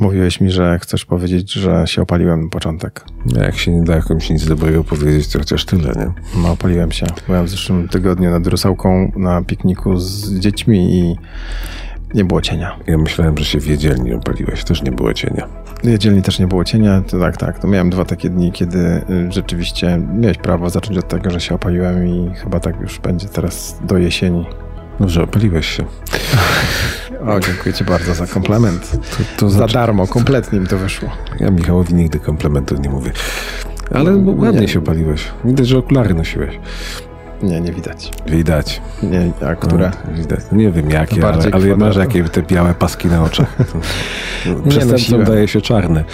Mówiłeś mi, że chcesz powiedzieć, że się opaliłem na początek. No, jak się nie da jakimś nic dobrego powiedzieć, to chociaż tyle, nie? No, opaliłem się. Byłem w zeszłym tygodniu nad Rusałką na pikniku z dziećmi i nie było cienia. Ja myślałem, że się w jedzielni opaliłeś, też nie było cienia. W jedzielni też nie było cienia, to tak, tak. To miałem dwa takie dni, kiedy y, rzeczywiście miałeś prawo zacząć od tego, że się opaliłem i chyba tak już będzie teraz do jesieni. Dobrze, opaliłeś się. O, dziękuję ci bardzo za komplement. To, to Za znaczy, darmo, kompletnie mi to wyszło. ja Michałowi nigdy komplementów nie mówię. Ale No, ładnie nie. się opaliłeś. Widać, że okulary nosiłeś. Nie, nie widać. Widać. Nie, a które? No, widać. No nie wiem jakie, ale, ale masz jakie te białe paski na oczach. To- Przestępcom nosiłem. daje się czarny.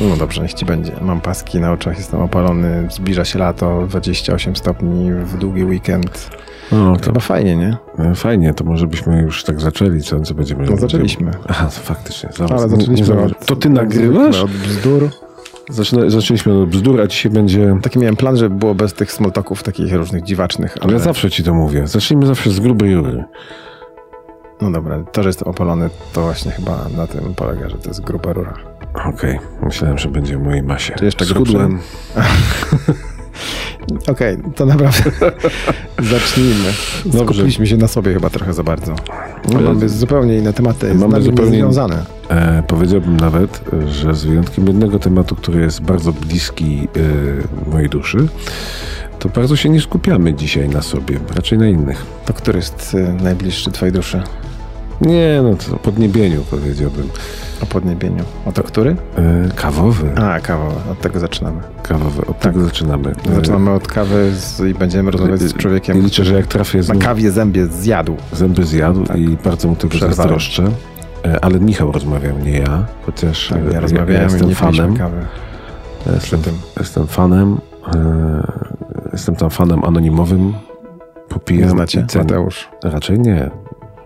No dobrze, niech ci będzie. Mam paski na oczach, jestem opalony, zbliża się lato, 28 stopni w długi weekend. No, to Chyba fajnie, nie? e, fajnie, to może byśmy już tak zaczęli, co, co będziemy No zaczęliśmy. Aha, faktycznie. Zaraz, Ale zaczęliśmy To ty nagrywasz? Od bzdur. Zaczyna, zaczęliśmy od bzdur, a dzisiaj będzie... Taki miałem plan, żeby było bez tych smoltoków takich różnych dziwacznych, Ale ja zawsze ci to mówię. Zacznijmy zawsze z grubej rury. No dobra, to, że jestem opalony, to właśnie chyba na tym polega, że to jest gruba rura. Okej, myślałem, że będzie w mojej masie. Czy jeszcze Schudłem. Okej, to naprawdę zacznijmy. Skupiliśmy się na sobie chyba trochę za bardzo. No, Mamy zupełnie inne tematy, Mamy zupełnie- związane. E, powiedziałbym nawet, że z wyjątkiem jednego tematu, który jest bardzo bliski e, mojej duszy, to bardzo się nie skupiamy dzisiaj na sobie, raczej na innych. To który jest y, najbliższy twojej duszy? Nie, no to o podniebieniu powiedziałbym. O podniebieniu. O to który? E, kawowy. A, kawa. Od tego zaczynamy. Kawowy, od tego zaczynamy. E, Zaczynamy od kawy z, i będziemy rozmawiać z człowiekiem, I liczę, że jak trafię z na kawie zębie zjadł. zęby zjadł Tak. i bardzo mu tego zazdroszczę. E, Ale Michał rozmawiał, nie ja, chociaż Tak, e, ja ja, rozmawiałem ja i jestem fanem. kawy. Ja Jestem, jestem fanem. E, jestem tam fanem anonimowym. Popijam Nie znacie? i cenię. Mateusz. Raczej nie.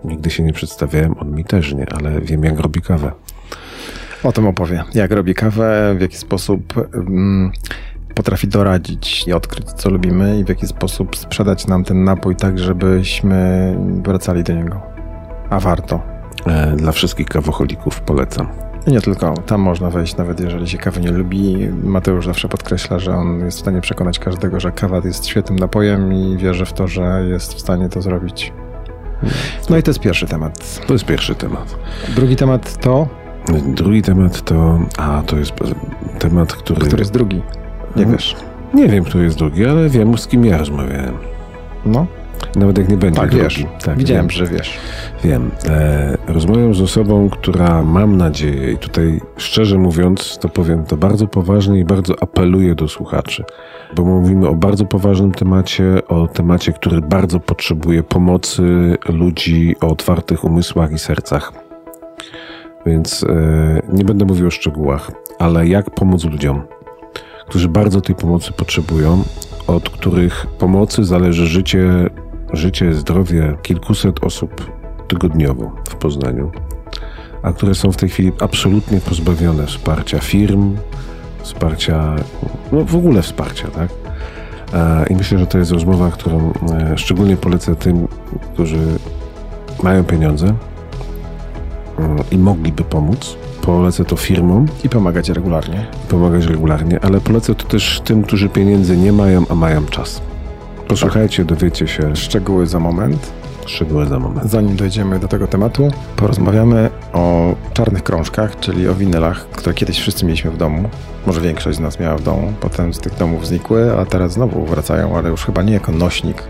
Nigdy się nie przedstawiałem, on mi też nie, ale wiem jak robi kawę. O tym opowie. Jak robi kawę, w jaki sposób mm, potrafi doradzić i odkryć, co lubimy i w jaki sposób sprzedać nam ten napój tak, żebyśmy wracali do niego. A warto. E, dla wszystkich kawocholików polecam. I nie tylko. Tam można wejść, nawet jeżeli się kawy nie lubi. Mateusz zawsze podkreśla, że on jest w stanie przekonać każdego, że kawa jest świetnym napojem i wierzy w to, że jest w stanie to zrobić. No i to jest pierwszy temat. To jest pierwszy temat. Drugi temat to, Drugi temat to. A, to jest temat, który. który jest drugi. Nie Mhm. wiesz. Nie wiem, który jest drugi, ale wiem, z kim ja rozmawiałem. No, Nawet jak nie będzie tak drugi. wiesz. Tak, Widziałem, wiem. że wiesz. Wiem. E, rozmawiam z osobą, która mam nadzieję, i tutaj szczerze mówiąc, to powiem to bardzo poważnie i bardzo apeluję do słuchaczy, bo mówimy o bardzo poważnym temacie, o temacie, który bardzo potrzebuje pomocy ludzi o otwartych umysłach i sercach. Więc e, nie będę mówił o szczegółach, ale jak pomóc ludziom, którzy bardzo tej pomocy potrzebują, od których pomocy zależy życie, życie, zdrowie kilkuset osób tygodniowo w Poznaniu, a które są w tej chwili absolutnie pozbawione wsparcia firm, wsparcia, no w ogóle wsparcia, tak? E, I myślę, że to jest rozmowa, którą e, szczególnie polecę tym, którzy mają pieniądze mm, i mogliby pomóc. Polecę to firmom, I pomagać regularnie. pomagać regularnie, ale polecę to też tym, którzy pieniędzy nie mają, a mają czas. Posłuchajcie, dowiecie się Szczegóły za moment. Szczegóły za moment. Zanim dojdziemy do tego tematu, porozmawiamy o czarnych krążkach, czyli o winylach, które kiedyś wszyscy mieliśmy w domu. Może większość z nas miała w domu, potem z tych domów znikły, a teraz znowu wracają, ale już chyba nie jako nośnik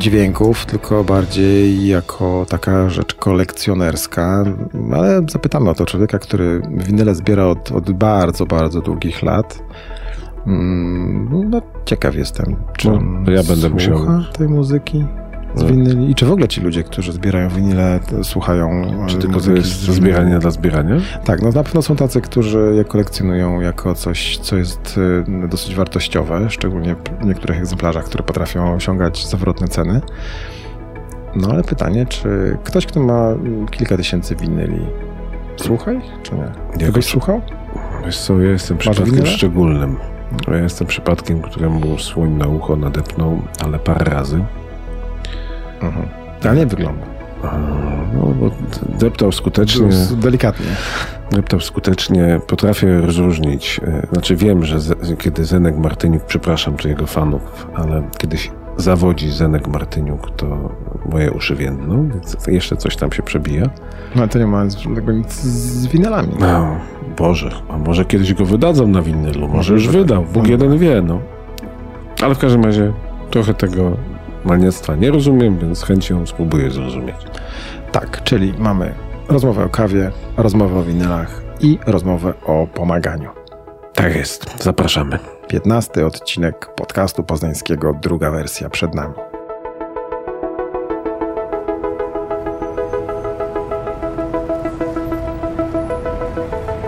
dźwięków, tylko bardziej jako taka rzecz kolekcjonerska. Ale zapytamy o to człowieka, który winyle zbiera od, od bardzo, bardzo długich lat. Mm, No, ciekaw jestem, czy No, ja będę słucha musiał- tej muzyki z winyli. I czy w ogóle ci ludzie, którzy zbierają winyle, słuchają Czy e, tylko to jest z ze zbierania dla zbierania? Tak, no na pewno są tacy, którzy je kolekcjonują jako coś, co jest e, dosyć wartościowe, szczególnie w niektórych egzemplarzach, które potrafią osiągać zawrotne ceny. No ale pytanie, czy ktoś, kto ma kilka tysięcy winyli, słucha ich, czy nie? Ty Jakoś- byś słuchał? Wiesz co, ja jestem przypadkiem szczególnym. Ja jestem przypadkiem, któremu słoń na ucho nadepnął, ale parę razy. Mhm. Ale nie wygląda. A, No, bo deptał skutecznie. Delikatnie. Laptop skutecznie potrafię rozróżnić. e, Znaczy wiem, że z, kiedy Zenek Martyniuk, przepraszam tu jego fanów, ale kiedyś zawodzi Zenek Martyniuk, to moje uszy więdną, więc jeszcze coś tam się przebija. No to nie ma żadnego nic z winylami. No, Boże, a może kiedyś go wydadzą na winylu, może Może już wydadzą. wydał, Bóg jeden wie, no. Ale w każdym razie trochę tego maniactwa nie rozumiem, więc z chęcią spróbuję zrozumieć. Tak, czyli mamy rozmowę o kawie, rozmowę o winylach i rozmowę o pomaganiu. Tak jest, zapraszamy. 15 odcinek podcastu poznańskiego, druga wersja przed nami.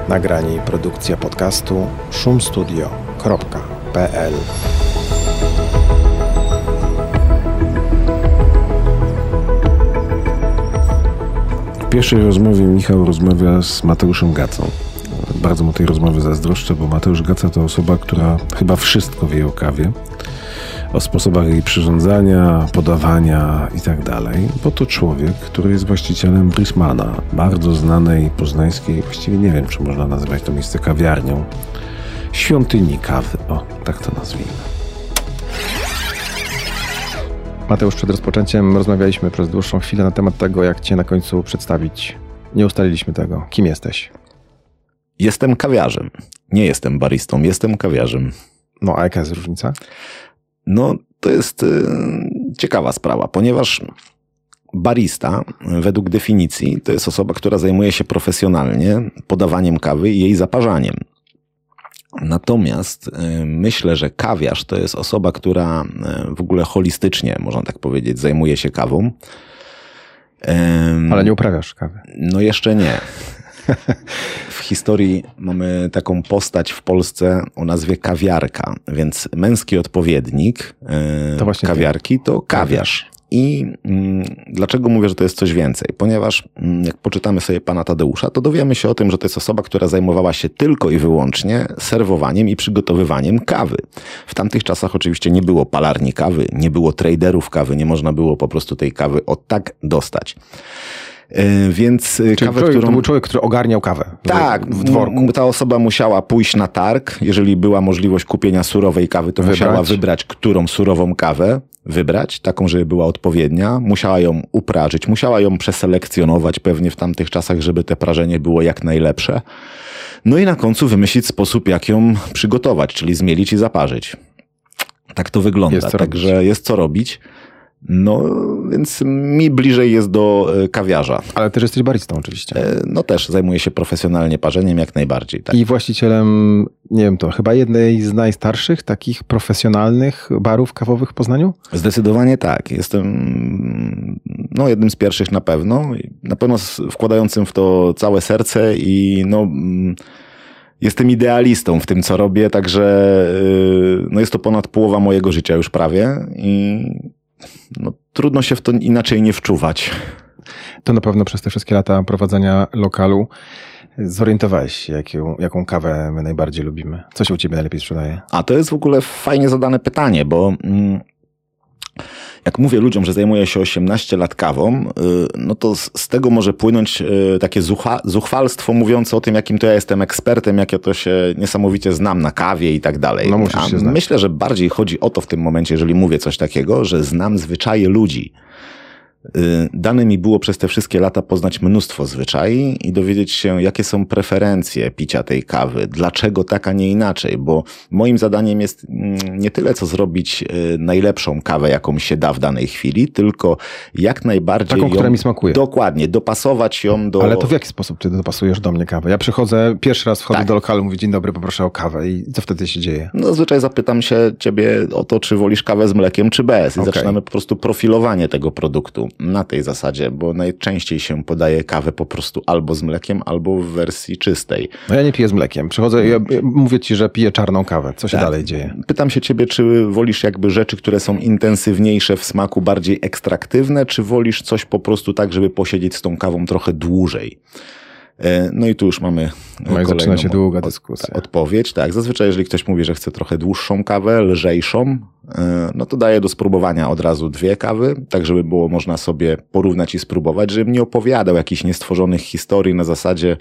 Nagranie i produkcja podcastu szumstudio.pl pierwszej rozmowie Michał rozmawia z Mateuszem Gacą. Bardzo mu tej rozmowy zazdroszczę, bo Mateusz Gaca to osoba, która chyba wszystko wie o kawie, o sposobach jej przyrządzania, podawania i tak bo to człowiek, który jest właścicielem Brismana, bardzo znanej poznańskiej, właściwie nie wiem, czy można nazywać to miejsce kawiarnią, świątyni kawy, o, tak to nazwijmy. Mateusz, przed rozpoczęciem rozmawialiśmy przez dłuższą chwilę na temat tego, jak Cię na końcu przedstawić. Nie ustaliliśmy tego. Kim jesteś? Jestem kawiarzem. Nie jestem baristą, jestem kawiarzem. No, a jaka jest różnica? No, to jest y, ciekawa sprawa, ponieważ barista, według definicji, to jest osoba, która zajmuje się profesjonalnie podawaniem kawy i jej zaparzaniem. Natomiast y, myślę, że kawiarz to jest osoba, która y, w ogóle holistycznie, można tak powiedzieć, zajmuje się kawą. Ale nie uprawiasz kawy. No jeszcze nie. W historii mamy taką postać w Polsce o nazwie kawiarka, więc męski odpowiednik e, To kawiarki to kawiarz. I mm, dlaczego mówię, że to jest coś więcej? Ponieważ mm, jak poczytamy sobie pana Tadeusza, to dowiemy się o tym, że to jest osoba, która zajmowała się tylko i wyłącznie serwowaniem i przygotowywaniem kawy. W tamtych czasach oczywiście nie było palarni kawy, nie było traderów kawy, nie można było po prostu tej kawy od tak dostać. E, Więc e, Czyli kawę, człowiek, którą... to był człowiek, który ogarniał kawę Tak, w dworku. ta osoba musiała pójść na targ. Jeżeli była możliwość kupienia surowej kawy, to Wybrać. musiała wybrać, którą surową kawę wybrać, taką, żeby była odpowiednia. Musiała ją uprażyć, musiała ją przeselekcjonować pewnie w tamtych czasach, żeby te prażenie było jak najlepsze. No i na końcu wymyślić sposób, jak ją przygotować, czyli zmielić i zaparzyć. Tak to wygląda. Jest Także jest co robić. No, więc mi bliżej jest do e, kawiarza. Ale też jesteś baristą oczywiście. E, No też zajmuję się profesjonalnie parzeniem jak najbardziej. Tak. I właścicielem, nie wiem to, chyba jednej z najstarszych takich profesjonalnych barów kawowych w Poznaniu? Zdecydowanie tak. Jestem no, jednym z pierwszych na pewno. Na pewno wkładającym w to całe serce i no, jestem idealistą w tym, co robię, także y, no, jest to ponad połowa mojego życia już prawie i no, trudno się w to inaczej nie wczuwać. To na pewno przez te wszystkie lata prowadzenia lokalu zorientowałeś się, jaką, jaką kawę my najbardziej lubimy. Co się u ciebie najlepiej sprzedaje? A to jest w ogóle fajnie zadane pytanie, bo mm, jak mówię ludziom, że zajmuję się 18 lat kawą, y, no to z, z tego może płynąć y, takie zucha, zuchwalstwo mówiące o tym, jakim to ja jestem ekspertem, jak ja to się niesamowicie znam na kawie i tak dalej. No musisz się znać. Myślę, że bardziej chodzi o to w tym momencie, jeżeli mówię coś takiego, że znam zwyczaje ludzi. Y, Dane mi było przez te wszystkie lata poznać mnóstwo zwyczai i dowiedzieć się, jakie są preferencje picia tej kawy, dlaczego tak, a nie inaczej, bo moim zadaniem jest mm, nie tyle, co zrobić y, najlepszą kawę, jaką się da w danej chwili, tylko jak najbardziej Taką, ją, która mi smakuje. Dokładnie, dopasować ją do... Ale to w jaki sposób ty dopasujesz do mnie kawę? Ja przychodzę, pierwszy raz wchodzę Tak. do lokalu, mówię dzień dobry, poproszę o kawę i co wtedy się dzieje? No, zazwyczaj zapytam się ciebie o to, czy wolisz kawę z mlekiem, czy bez. I Okej. zaczynamy po prostu profilowanie tego produktu na tej zasadzie, bo najczęściej się podaje kawę po prostu albo z mlekiem, albo w wersji czystej. No ja nie piję z mlekiem. Przychodzę, ja, mówię ci, że piję czarną kawę. Co się Tak. dalej dzieje? Pytam się ciebie, czy wolisz jakby rzeczy, które są intensywniejsze w smaku, bardziej ekstraktywne, czy wolisz coś po prostu tak, żeby posiedzieć z tą kawą trochę dłużej? E, No i tu już mamy No i zaczyna się długa od- dyskusja. Odpowiedź, tak. Zazwyczaj, jeżeli ktoś mówi, że chce trochę dłuższą kawę, lżejszą, e, no to daję do spróbowania od razu dwie kawy, tak żeby było można sobie porównać i spróbować, żebym nie opowiadał jakichś niestworzonych historii na zasadzie,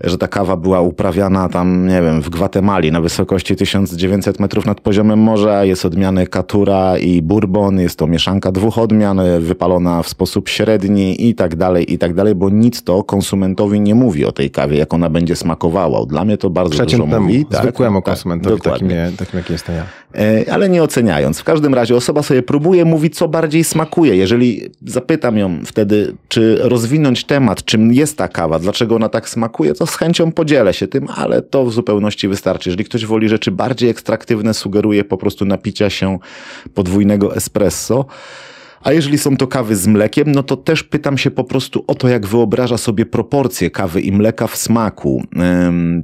że ta kawa była uprawiana tam, nie wiem, w Gwatemali na wysokości 1900 metrów nad poziomem morza, jest odmiany Katura i Bourbon, jest to mieszanka dwóch odmian, wypalona w sposób średni i tak dalej, i tak dalej, bo nic to konsumentowi nie mówi o tej kawie, jak ona będzie smakowała. Dla mnie to bardzo dużo mówi. Tak, zwykłemu tak, konsumentowi, takim, takim jak jestem ja. E, ale nie oceniając. W każdym razie osoba sobie próbuje, mówi co bardziej smakuje. Jeżeli zapytam ją wtedy, czy rozwinąć temat, czym jest ta kawa, dlaczego ona tak smakuje, to z chęcią podzielę się tym, ale to w zupełności wystarczy. Jeżeli ktoś woli rzeczy bardziej ekstraktywne, sugeruje po prostu napicia się podwójnego espresso, a jeżeli są to kawy z mlekiem, no to też pytam się po prostu o to, jak wyobraża sobie proporcje kawy i mleka w smaku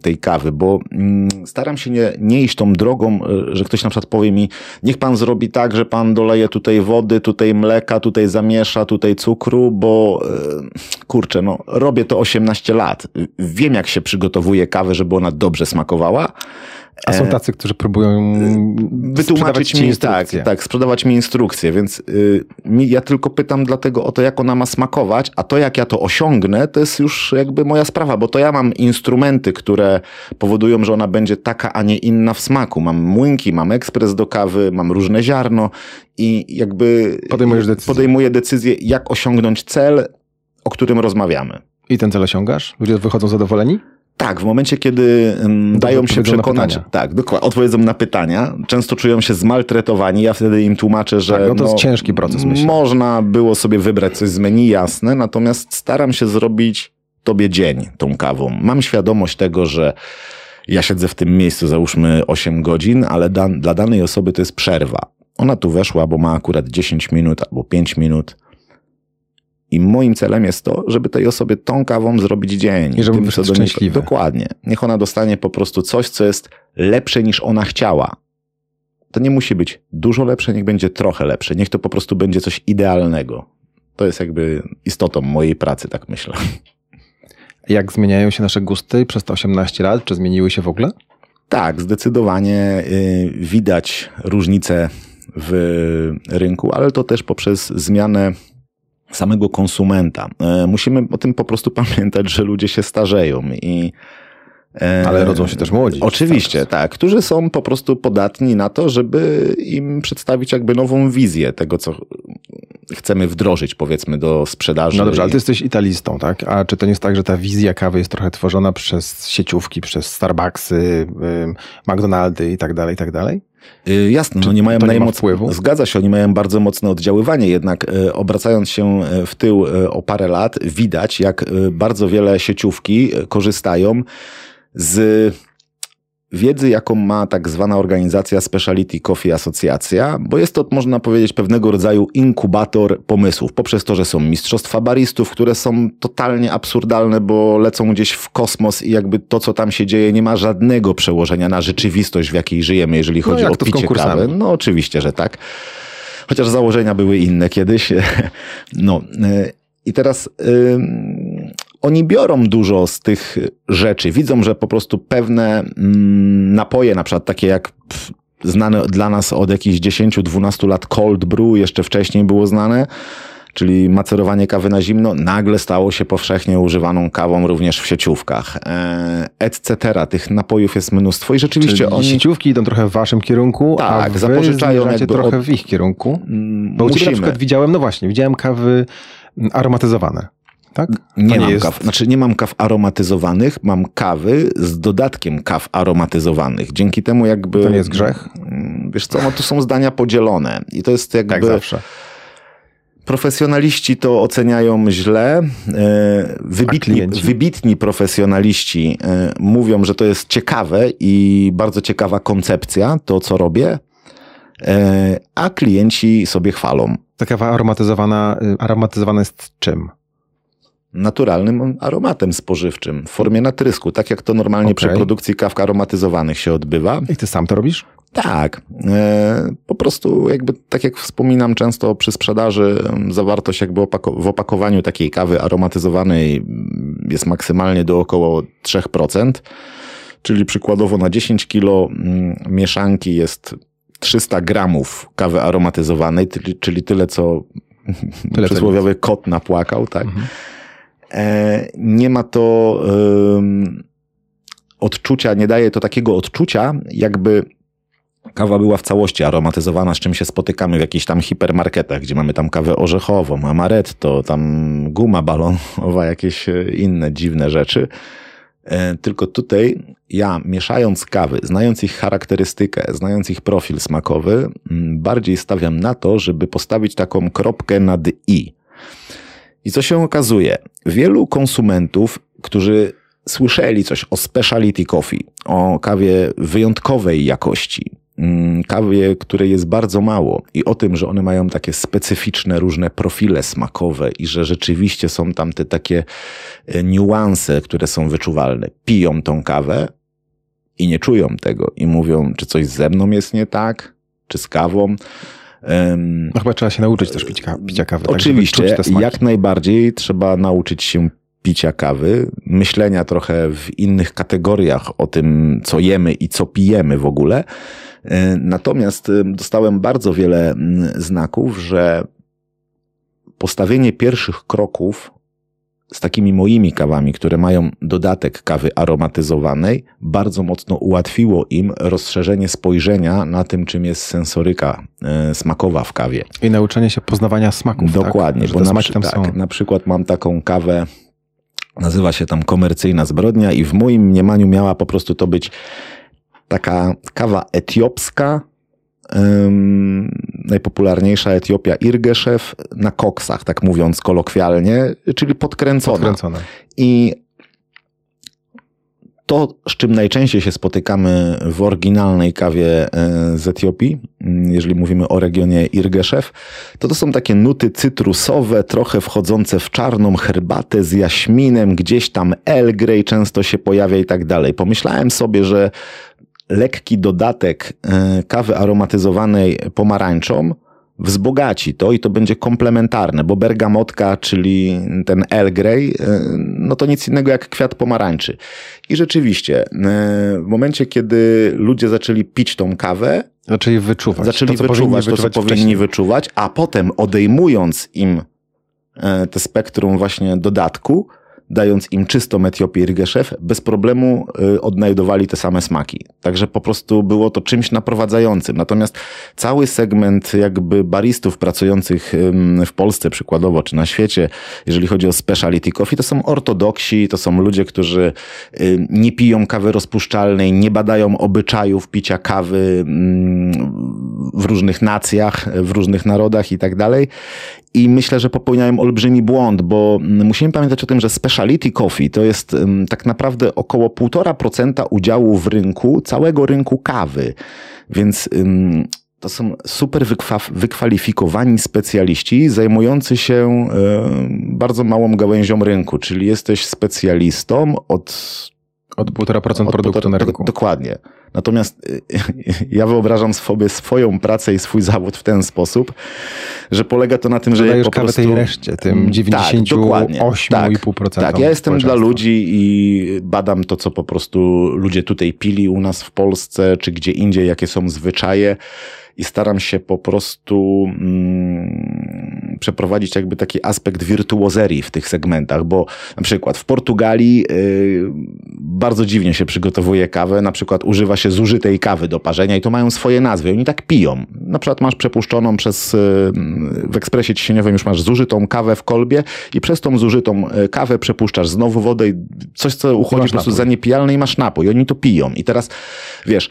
tej kawy, bo mm, staram się nie, nie iść tą drogą, e, że ktoś na przykład powie mi, niech pan zrobi tak, że pan doleje tutaj wody, tutaj mleka, tutaj zamiesza, tutaj cukru, bo e, kurczę, no robię to 18 lat. Wiem, jak się przygotowuje kawę, żeby ona dobrze smakowała. A są e, tacy, którzy próbują wytłumaczyć mi, tak, tak, sprzedawać mi instrukcję, więc y, ja tylko pytam dlatego o to, jak ona ma smakować, a to, jak ja to osiągnę, to jest już jakby moja sprawa, bo to ja mam instrumenty, które powodują, że ona będzie taka, a nie inna w smaku. Mam młynki, mam ekspres do kawy, mam różne ziarno i jakby Podejmujesz decyzję. podejmuję decyzję, jak osiągnąć cel, o którym rozmawiamy. I ten cel osiągasz? Ludzie wychodzą zadowoleni? Tak, w momencie, kiedy um, dają się przekonać, tak, dokładnie, odpowiedzą na pytania, często czują się zmaltretowani, ja wtedy im tłumaczę, że tak, no to jest no, ciężki proces, myślę. Można było sobie wybrać coś z menu, jasne, natomiast staram się zrobić tobie dzień tą kawą. Mam świadomość tego, że ja siedzę w tym miejscu załóżmy 8 godzin, ale dan dla danej osoby to jest przerwa. Ona tu weszła, bo ma akurat 10 minut albo 5 minut i moim celem jest to, żeby tej osobie tą kawą zrobić dzień. I żeby być szczęśliwy. Dokładnie. Niech ona dostanie po prostu coś, co jest lepsze niż ona chciała. To nie musi być dużo lepsze, niech będzie trochę lepsze. Niech to po prostu będzie coś idealnego. To jest jakby istotą mojej pracy, tak myślę. Jak zmieniają się nasze gusty przez te 18 lat? Czy zmieniły się w ogóle? Tak, zdecydowanie y, widać różnice w rynku, ale to też poprzez zmianę samego konsumenta. E, musimy o tym po prostu pamiętać, że ludzie się starzeją i e, ale rodzą się też młodzi. Oczywiście, tak, którzy są po prostu podatni na to, żeby im przedstawić jakby nową wizję tego, co chcemy wdrożyć, powiedzmy, do sprzedaży. No dobrze, ale ty jesteś italistą, tak? A czy to nie jest tak, że ta wizja kawy jest trochę tworzona przez sieciówki, przez Starbucksy, McDonaldy i tak dalej, i tak dalej? Y, jasne, no nie mają najmoc... wpływu. Zgadza się, oni mają bardzo mocne oddziaływanie, jednak y, obracając się y, w tył o parę lat, widać, jak bardzo wiele sieciówki korzystają z wiedzy, jaką ma tak zwana organizacja Speciality Coffee Asocjacja, bo jest to, można powiedzieć, pewnego rodzaju inkubator pomysłów, poprzez to, że są mistrzostwa baristów, które są totalnie absurdalne, bo lecą gdzieś w kosmos i jakby to, co tam się dzieje, nie ma żadnego przełożenia na rzeczywistość, w jakiej żyjemy, jeżeli no chodzi no, o picie kawy. No oczywiście, że tak. Chociaż założenia były inne kiedyś. No. Y, I teraz... Yy oni biorą dużo z tych rzeczy. Widzą, że po prostu pewne mm, napoje, na przykład takie jak znane dla nas od jakichś 10-12 lat cold brew, jeszcze wcześniej było znane, czyli macerowanie kawy na zimno, nagle stało się powszechnie używaną kawą również w sieciówkach, e, etc. Tych napojów jest mnóstwo i rzeczywiście czyli oni... sieciówki idą trochę w waszym kierunku, tak, a wy zapożyczają trochę od... w ich kierunku. Mm, Bo musimy. na przykład widziałem, no właśnie, widziałem kawy aromatyzowane tak? Nie mam jest... kaw. Znaczy nie mam kaw aromatyzowanych, mam kawy z dodatkiem kaw aromatyzowanych. Dzięki temu jakby... To nie jest grzech? Mm, wiesz co, no tu są zdania podzielone i to jest jakby... Tak zawsze. Profesjonaliści to oceniają źle. E, wybitni, wybitni profesjonaliści e, mówią, że to jest ciekawe i bardzo ciekawa koncepcja, to co robię, e, a klienci sobie chwalą. Ta kawa aromatyzowana, aromatyzowana jest czym? Naturalnym aromatem spożywczym w formie natrysku, tak jak to normalnie okay. przy produkcji kaw aromatyzowanych się odbywa. I ty sam to robisz? Tak. E, po prostu jakby, tak jak wspominam często przy sprzedaży, zawartość jakby w opakowaniu takiej kawy aromatyzowanej jest maksymalnie do około 3%, czyli przykładowo na 10 kilo mieszanki jest 300 gramów kawy aromatyzowanej, czyli, czyli tyle, co Tyle, przysłowiowy kot napłakał, tak. E, nie ma to odczucia, nie daje to takiego odczucia, jakby kawa była w całości aromatyzowana, z czym się spotykamy w jakichś tam hipermarketach, gdzie mamy tam kawę orzechową, amaretto, tam guma balonowa, jakieś e, inne dziwne rzeczy. E, Tylko tutaj ja, mieszając kawy, znając ich charakterystykę, znając ich profil smakowy, mm, bardziej stawiam na to, żeby postawić taką kropkę nad i. I co się okazuje? Wielu konsumentów, którzy słyszeli coś o speciality coffee, o kawie wyjątkowej jakości, mm, kawie, której jest bardzo mało i o tym, że one mają takie specyficzne różne profile smakowe i że rzeczywiście są tam te takie e, niuanse, które są wyczuwalne. Piją tą kawę i nie czują tego i mówią, czy coś ze mną jest nie tak, czy z kawą. Em, No chyba trzeba się nauczyć też pić ka- picia kawy. tak, Oczywiście, smaki. jak najbardziej trzeba nauczyć się picia kawy, myślenia trochę w innych kategoriach o tym, co jemy i co pijemy w ogóle. E, Natomiast dostałem bardzo wiele mm, znaków, że postawienie pierwszych kroków z takimi moimi kawami, które mają dodatek kawy aromatyzowanej, bardzo mocno ułatwiło im rozszerzenie spojrzenia na tym, czym jest sensoryka e, smakowa w kawie. I nauczenie się poznawania smaków. Dokładnie, tak? Bo na, smaki tak, są. na przykład mam taką kawę, nazywa się tam komercyjna zbrodnia i w moim mniemaniu miała po prostu to być taka kawa etiopska, najpopularniejsza Etiopia Irgeszew na koksach, tak mówiąc kolokwialnie, czyli podkręcona. Podkręcone. I to, z czym najczęściej się spotykamy w oryginalnej kawie e, z Etiopii, mm, jeżeli mówimy o regionie Irgeszew, to to są takie nuty cytrusowe, trochę wchodzące w czarną herbatę z jaśminem, gdzieś tam Earl Grey często się pojawia i tak dalej. Pomyślałem sobie, że lekki dodatek e, kawy aromatyzowanej pomarańczą wzbogaci to i to będzie komplementarne, bo bergamotka, czyli ten Earl Grey, e, no to nic innego jak kwiat pomarańczy. I rzeczywiście, e, w momencie, kiedy ludzie zaczęli pić tą kawę, Zaczęli wyczuwać. zaczęli to, co powinni wyczuwać to, co powinni wcześniej. wyczuwać, a potem odejmując im te spektrum właśnie dodatku, dając im czystą Etiopię Irgeszew, bez problemu e, odnajdowali te same smaki. Także po prostu było to czymś naprowadzającym. Natomiast cały segment jakby baristów pracujących w Polsce przykładowo, czy na świecie, jeżeli chodzi o speciality coffee, to są ortodoksi, to są ludzie, którzy y, nie piją kawy rozpuszczalnej, nie badają obyczajów picia kawy w różnych nacjach, w różnych narodach i tak dalej. I myślę, że popełniałem olbrzymi błąd, bo mm, musimy pamiętać o tym, że speciality coffee to jest ym, tak naprawdę około 1,5% udziału w rynku, całego rynku kawy. Więc ym, to są super wykwa- wykwalifikowani specjaliści zajmujący się y, bardzo małą gałęzią rynku, czyli jesteś specjalistą od Od 1,5% od produktu na rynku. Dokładnie. Natomiast y, ja wyobrażam sobie swoją pracę i swój zawód w ten sposób, że polega to na tym, że Dajesz po prostu... tej reszcie, tym Mm, tak. 98,5%. Tak, ja jestem dla ludzi i badam to, co po prostu ludzie tutaj pili u nas w Polsce, czy gdzie indziej, jakie są zwyczaje i staram się po prostu mm, przeprowadzić jakby taki aspekt wirtuozerii w tych segmentach, bo na przykład w Portugalii y, bardzo dziwnie się przygotowuje kawę, na przykład używa się zużytej kawy do parzenia i to mają swoje nazwy, oni tak piją. Na przykład masz przepuszczoną przez, y, w ekspresie ciśnieniowym już masz zużytą kawę w kolbie i przez tą zużytą y, kawę przepuszczasz znowu wodę i coś, co uchodzi po prostu za niepijalne i masz napój. Oni to piją. I teraz, wiesz,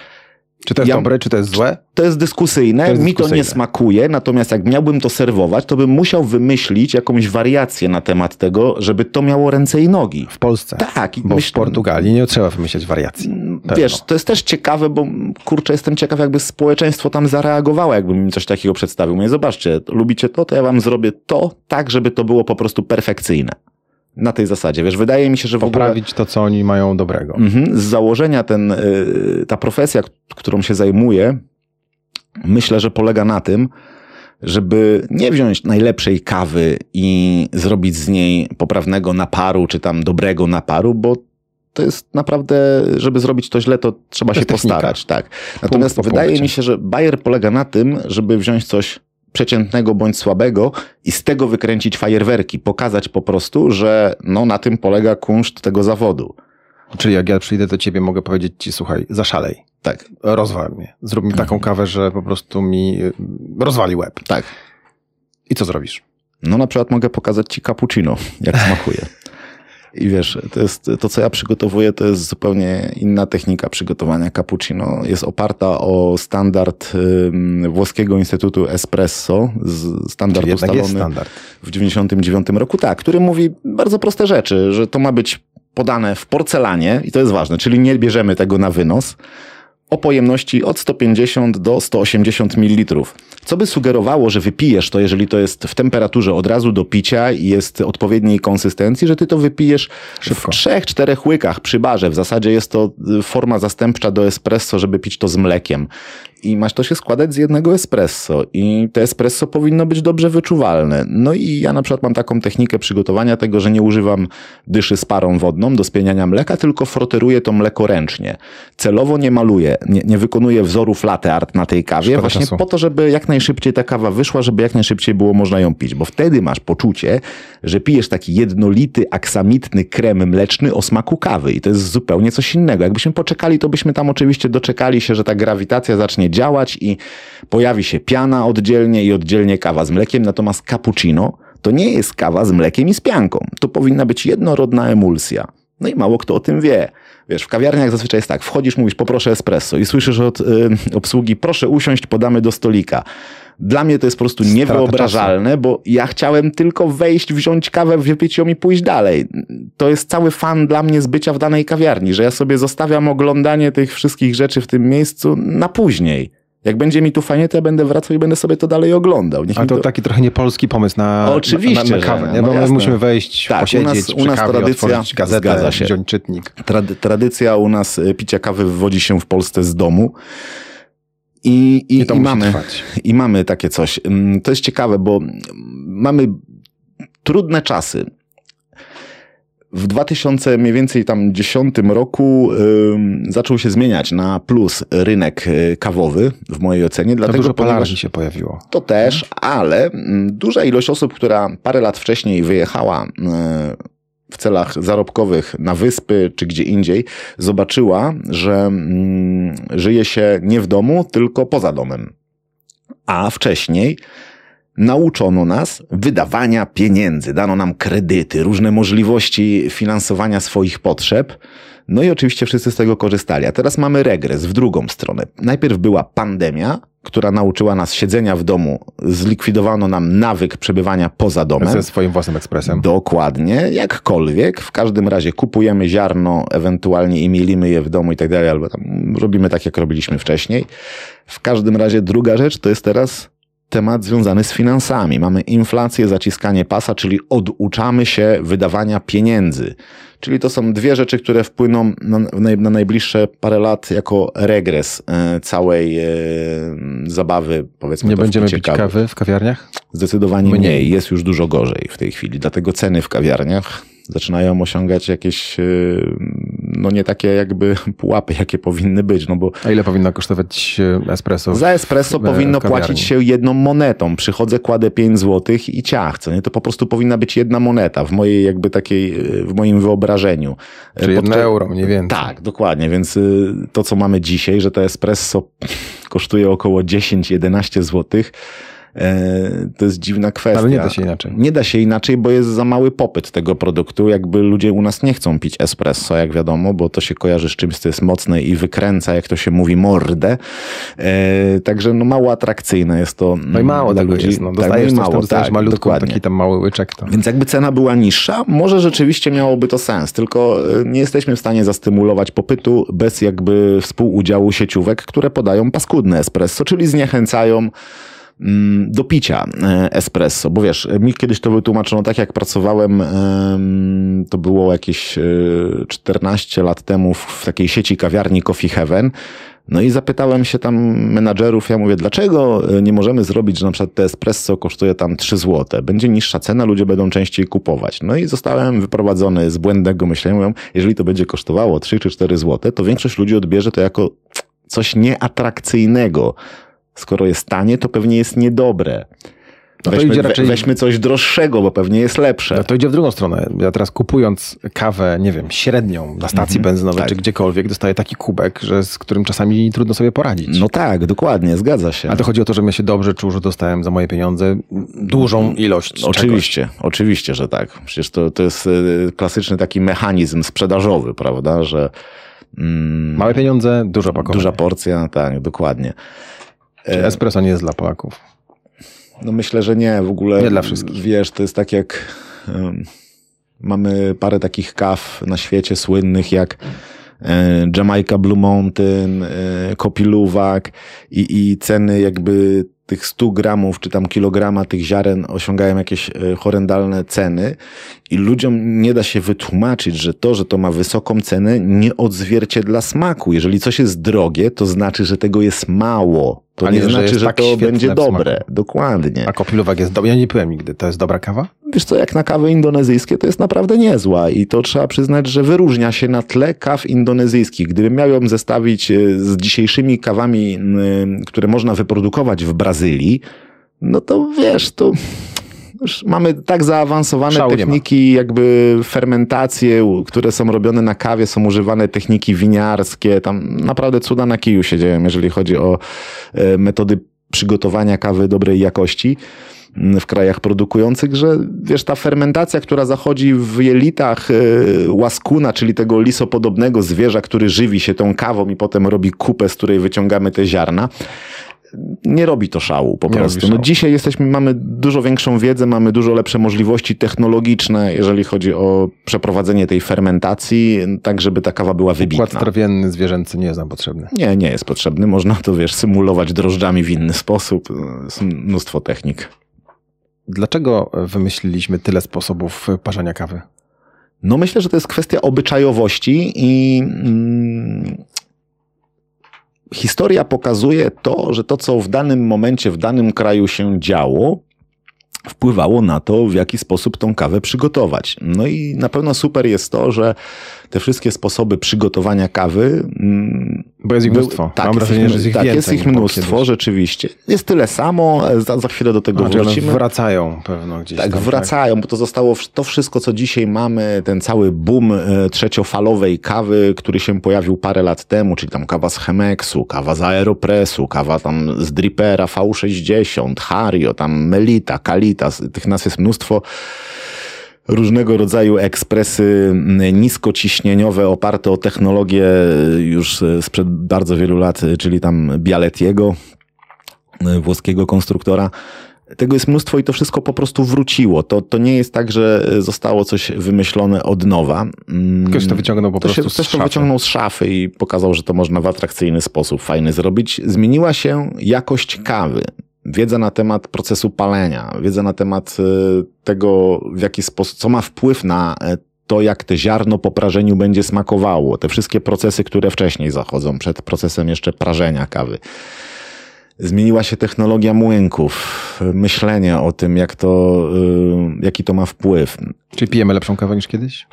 Czy to jest Ja- dobre, czy to jest złe? to jest dyskusyjne, To jest mi to nie dyskusyjne. smakuje, natomiast jak miałbym to serwować, to bym musiał wymyślić jakąś wariację na temat tego, żeby to miało ręce i nogi. W Polsce. Tak, Bo myśl- w Portugalii nie trzeba wymyśleć wariacji. Pewno. Wiesz, to jest też ciekawe, bo kurczę, jestem ciekaw, jakby społeczeństwo tam zareagowało, jakbym im coś takiego przedstawił. Mówię, zobaczcie, lubicie to, to ja wam zrobię to tak, żeby to było po prostu perfekcyjne. Na tej zasadzie, wiesz, wydaje mi się, że w ogóle... Poprawić to, co oni mają dobrego. Mhm. Z założenia ten, y, ta profesja, którą się zajmuję, myślę, że polega na tym, żeby nie wziąć najlepszej kawy i zrobić z niej poprawnego naparu, czy tam dobrego naparu, bo to jest naprawdę, żeby zrobić to źle, to trzeba To się technika. postarać. Tak. Natomiast po wydaje mi się, że Bayer polega na tym, żeby wziąć coś przeciętnego bądź słabego i z tego wykręcić fajerwerki, pokazać po prostu, że no, na tym polega kunszt tego zawodu. Czyli jak ja przyjdę do ciebie, mogę powiedzieć ci, słuchaj, zaszalej, Tak, rozwal mnie, zrób mi taką kawę, że po prostu mi y, rozwali łeb. tak. I co zrobisz? No na przykład mogę pokazać ci cappuccino, jak smakuje. I wiesz, to jest to, co ja przygotowuję, to jest zupełnie inna technika przygotowania cappuccino. Jest oparta o standard włoskiego Instytutu Espresso, standard Czyli ustalony standard. w 99 roku, tak, który mówi bardzo proste rzeczy, że to ma być podane w porcelanie i to jest ważne, czyli nie bierzemy tego na wynos, o pojemności od 150 do 180 ml. Co by sugerowało, że wypijesz to, jeżeli to jest w temperaturze od razu do picia i jest odpowiedniej konsystencji, że ty to wypijesz Szybko. w trzech, czterech łykach przy barze. W zasadzie jest to y, forma zastępcza do espresso, żeby pić to z mlekiem. I masz to się składać z jednego espresso. I to espresso powinno być dobrze wyczuwalne. No i ja na przykład mam taką technikę przygotowania tego, że nie używam dyszy z parą wodną do spieniania mleka, tylko froteruję to mleko ręcznie. Celowo nie maluję, nie, nie wykonuję wzorów latte art na tej kawie, Szkoda właśnie czasu. po to, żeby jak najszybciej ta kawa wyszła, żeby jak najszybciej było można ją pić, bo wtedy masz poczucie, że pijesz taki jednolity, aksamitny krem mleczny o smaku kawy i to jest zupełnie coś innego. Jakbyśmy poczekali, to byśmy tam oczywiście doczekali się, że ta grawitacja zacznie działać i pojawi się piana oddzielnie i oddzielnie kawa z mlekiem, natomiast cappuccino to nie jest kawa z mlekiem i z pianką. To powinna być jednorodna emulsja. No i mało kto o tym wie. Wiesz, w kawiarniach zazwyczaj jest tak, wchodzisz, mówisz poproszę espresso i słyszysz od y, obsługi proszę usiąść, podamy do stolika. Dla mnie to jest po prostu Strata niewyobrażalne, bo ja chciałem tylko wejść, wziąć kawę, wypić ją i pójść dalej. To jest cały fan dla mnie z bycia w danej kawiarni, że ja sobie zostawiam oglądanie tych wszystkich rzeczy w tym miejscu na później. Jak będzie mi tu fajnie, to ja będę wracał i będę sobie to dalej oglądał. Niech A mi to taki trochę niepolski pomysł na, Oczywiście, na, na kawę, nie? no bo my jasne. musimy wejść, Tak, u posiedzieć nas- przy u nas kawie, tradycja- gazetę, wziąć czytnik. Trad- tradycja u nas y, picia kawy wywodzi się w Polsce z domu. I, i, I to i mamy, trwać. I mamy takie coś. Ym, To jest ciekawe, bo mamy trudne czasy. W 2000 mniej więcej tam 10 roku zaczął się zmieniać na plus rynek y, kawowy w mojej ocenie, dlatego dużo ponieważ palarzy się pojawiło. to też, ale mm, duża ilość osób, która parę lat wcześniej wyjechała e, w celach zarobkowych na wyspy czy gdzie indziej, zobaczyła, że mm, żyje się nie w domu, tylko poza domem. A wcześniej nauczono nas wydawania pieniędzy, dano nam kredyty, różne możliwości finansowania swoich potrzeb. No i oczywiście wszyscy z tego korzystali. A teraz mamy regres w drugą stronę. Najpierw była pandemia, która nauczyła nas siedzenia w domu, zlikwidowano nam nawyk przebywania poza domem. Ze swoim własnym ekspresem. Dokładnie, jakkolwiek. W każdym razie kupujemy ziarno, ewentualnie i mielimy je w domu i tak dalej, albo tam robimy tak, jak robiliśmy wcześniej. W każdym razie druga rzecz to jest teraz temat związany z finansami. Mamy inflację, zaciskanie pasa, czyli oduczamy się wydawania pieniędzy. Czyli to są dwie rzeczy, które wpłyną na, na, na najbliższe parę lat jako regres e, całej e, zabawy, powiedzmy Nie będziemy pić kawy. kawy w kawiarniach? Zdecydowanie Mniej. mniej. Jest już dużo gorzej w tej chwili. Dlatego ceny w kawiarniach zaczynają osiągać jakieś, yy, no nie takie jakby pułapy, jakie powinny być, no bo A ile powinno kosztować e, espresso? za espresso w- powinno kawiarni? płacić się jedną monetą. Przychodzę, kładę 5 zł i ciach, co nie? To po prostu powinna być jedna moneta w mojej jakby takiej, yy, w moim wyobrażeniu. Czyli jedno Podczas- euro mniej więcej. tak, dokładnie, więc to, co mamy dzisiaj, że to espresso kosztuje około 10-11 zł, e, to jest dziwna kwestia. Ale nie da się inaczej. Nie da się inaczej, bo jest za mały popyt tego produktu. Jakby ludzie u nas nie chcą pić espresso, jak wiadomo, bo to się kojarzy z czymś, co jest mocne i wykręca, jak to się mówi, mordę. E, także no mało atrakcyjne jest to. No i mało dla tego ludzi. jest. No, Tak, dostajesz i coś tam, dostajesz tak, malutką, dokładnie. taki tam mały łyczek. To. Więc jakby cena była niższa, może rzeczywiście miałoby to sens, tylko y, nie jesteśmy w stanie zastymulować popytu bez jakby współudziału sieciówek, które podają paskudne espresso, czyli zniechęcają do picia e, espresso, bo wiesz, mi kiedyś to wytłumaczono tak, jak pracowałem, em, to było jakieś e, 14 lat temu w w takiej sieci kawiarni Coffee Heaven, No i zapytałem się tam menadżerów, ja mówię, dlaczego e, nie możemy zrobić, że na przykład te espresso kosztuje tam 3 zł, będzie niższa cena, ludzie będą częściej kupować. No i zostałem wyprowadzony z błędnego myślenia, mówią, jeżeli to będzie kosztowało 3 czy 4 zł, to większość ludzi odbierze to jako coś nieatrakcyjnego. Skoro jest tanie, to pewnie jest niedobre. No to weźmy, idzie raczej- weźmy coś droższego, bo pewnie jest lepsze. No to idzie w drugą stronę. Ja teraz kupując kawę, nie wiem, średnią na stacji benzynowej tak. czy gdziekolwiek, dostaję taki kubek, że z którym czasami trudno sobie poradzić. No tak, dokładnie, zgadza się. Ale to chodzi o to, żebym ja się dobrze czuł, że dostałem za moje pieniądze dużą ilość czegoś. Oczywiście, oczywiście, że tak. Przecież to, to jest e, klasyczny taki mechanizm sprzedażowy, prawda, że mm, Małe pieniądze, dużo opakowanie. duża porcja, tak, dokładnie. Czy Espresso nie jest dla Polaków. No myślę, że nie, w ogóle. Nie dla wszystkich. Wiesz, to jest tak jak em, mamy parę takich kaw na świecie słynnych jak e, Jamaica Blue Mountain, e, Kopiluwak i, i ceny jakby tych 100 gramów czy tam kilograma tych ziaren osiągają jakieś e, horrendalne ceny i ludziom nie da się wytłumaczyć, że to, że to ma wysoką cenę nie odzwierciedla smaku. Jeżeli coś jest drogie, to znaczy, że tego jest mało. To nie, nie, znaczy, że tak to będzie dobre. smaku. Dokładnie. A kopiluwak jest dobry. Ja nie piłem nigdy. To jest dobra kawa? Wiesz co, jak na kawy indonezyjskie, to jest naprawdę niezła i to trzeba przyznać, że wyróżnia się na tle kaw indonezyjskich. Gdybym miał ją zestawić e, z dzisiejszymi kawami, m, które można wyprodukować w Brazylii, no to wiesz, to już mamy tak zaawansowane Szału techniki, jakby fermentacje, które są robione na kawie, są używane techniki winiarskie, tam naprawdę cuda na kiju się dzieją, jeżeli chodzi o e, metody przygotowania kawy dobrej jakości w krajach produkujących, że wiesz, ta fermentacja, która zachodzi w jelitach e, łaskuna, czyli tego lisopodobnego zwierza, który żywi się tą kawą i potem robi kupę, z której wyciągamy te ziarna, nie robi to szału po Nie prostu. No dzisiaj jesteśmy, mamy dużo większą wiedzę, mamy dużo lepsze możliwości technologiczne, jeżeli chodzi o przeprowadzenie tej fermentacji, tak żeby ta kawa była wybitna. Układ trawienny zwierzęcy nie jest nam potrzebny. Nie, nie jest potrzebny. Można to, wiesz, symulować drożdżami w inny sposób. Jest mnóstwo technik. Dlaczego wymyśliliśmy tyle sposobów parzenia kawy? No myślę, że to jest kwestia obyczajowości i mm, historia pokazuje to, że to, co w danym momencie, w danym kraju się działo, wpływało na to, w jaki sposób tą kawę przygotować. No i na pewno super jest to, że te wszystkie sposoby przygotowania kawy. Bo jest ich mnóstwo. Tak, Mam jest wrażenie, ich, że jest ich tak, więcej jest ich mnóstwo, rzeczywiście. Jest tyle samo, za, za chwilę do tego Znaczy wrócimy. wracają pewno gdzieś Tak, tam. wracają, bo to zostało to wszystko, co dzisiaj mamy, ten cały boom e, trzeciofalowej kawy, który się pojawił parę lat temu, czyli tam kawa z Chemexu, kawa z Aeropressu, kawa tam z Drippera V60, Hario, tam Melita, Kalita, tych nazw jest mnóstwo. Różnego rodzaju ekspresy m, niskociśnieniowe, oparte o technologię e, już e, sprzed bardzo wielu lat, e, czyli tam Bialettiego, e, włoskiego konstruktora. Tego jest mnóstwo i to wszystko po prostu wróciło. To, to nie jest tak, że zostało coś wymyślone od nowa. Mm, Ktoś to wyciągnął po prostu się, z Ktoś to wyciągnął z szafy i pokazał, że to można w atrakcyjny sposób fajny zrobić. Zmieniła się jakość kawy. Wiedza na temat procesu palenia, wiedza na temat e, tego, w jaki sposób, co ma wpływ na e, to, jak te ziarno po prażeniu będzie smakowało. Te wszystkie procesy, które wcześniej zachodzą, przed procesem jeszcze prażenia kawy. Zmieniła się technologia młynków, myślenie o tym, jak to, y, jaki to ma wpływ. Czyli pijemy lepszą kawę niż kiedyś?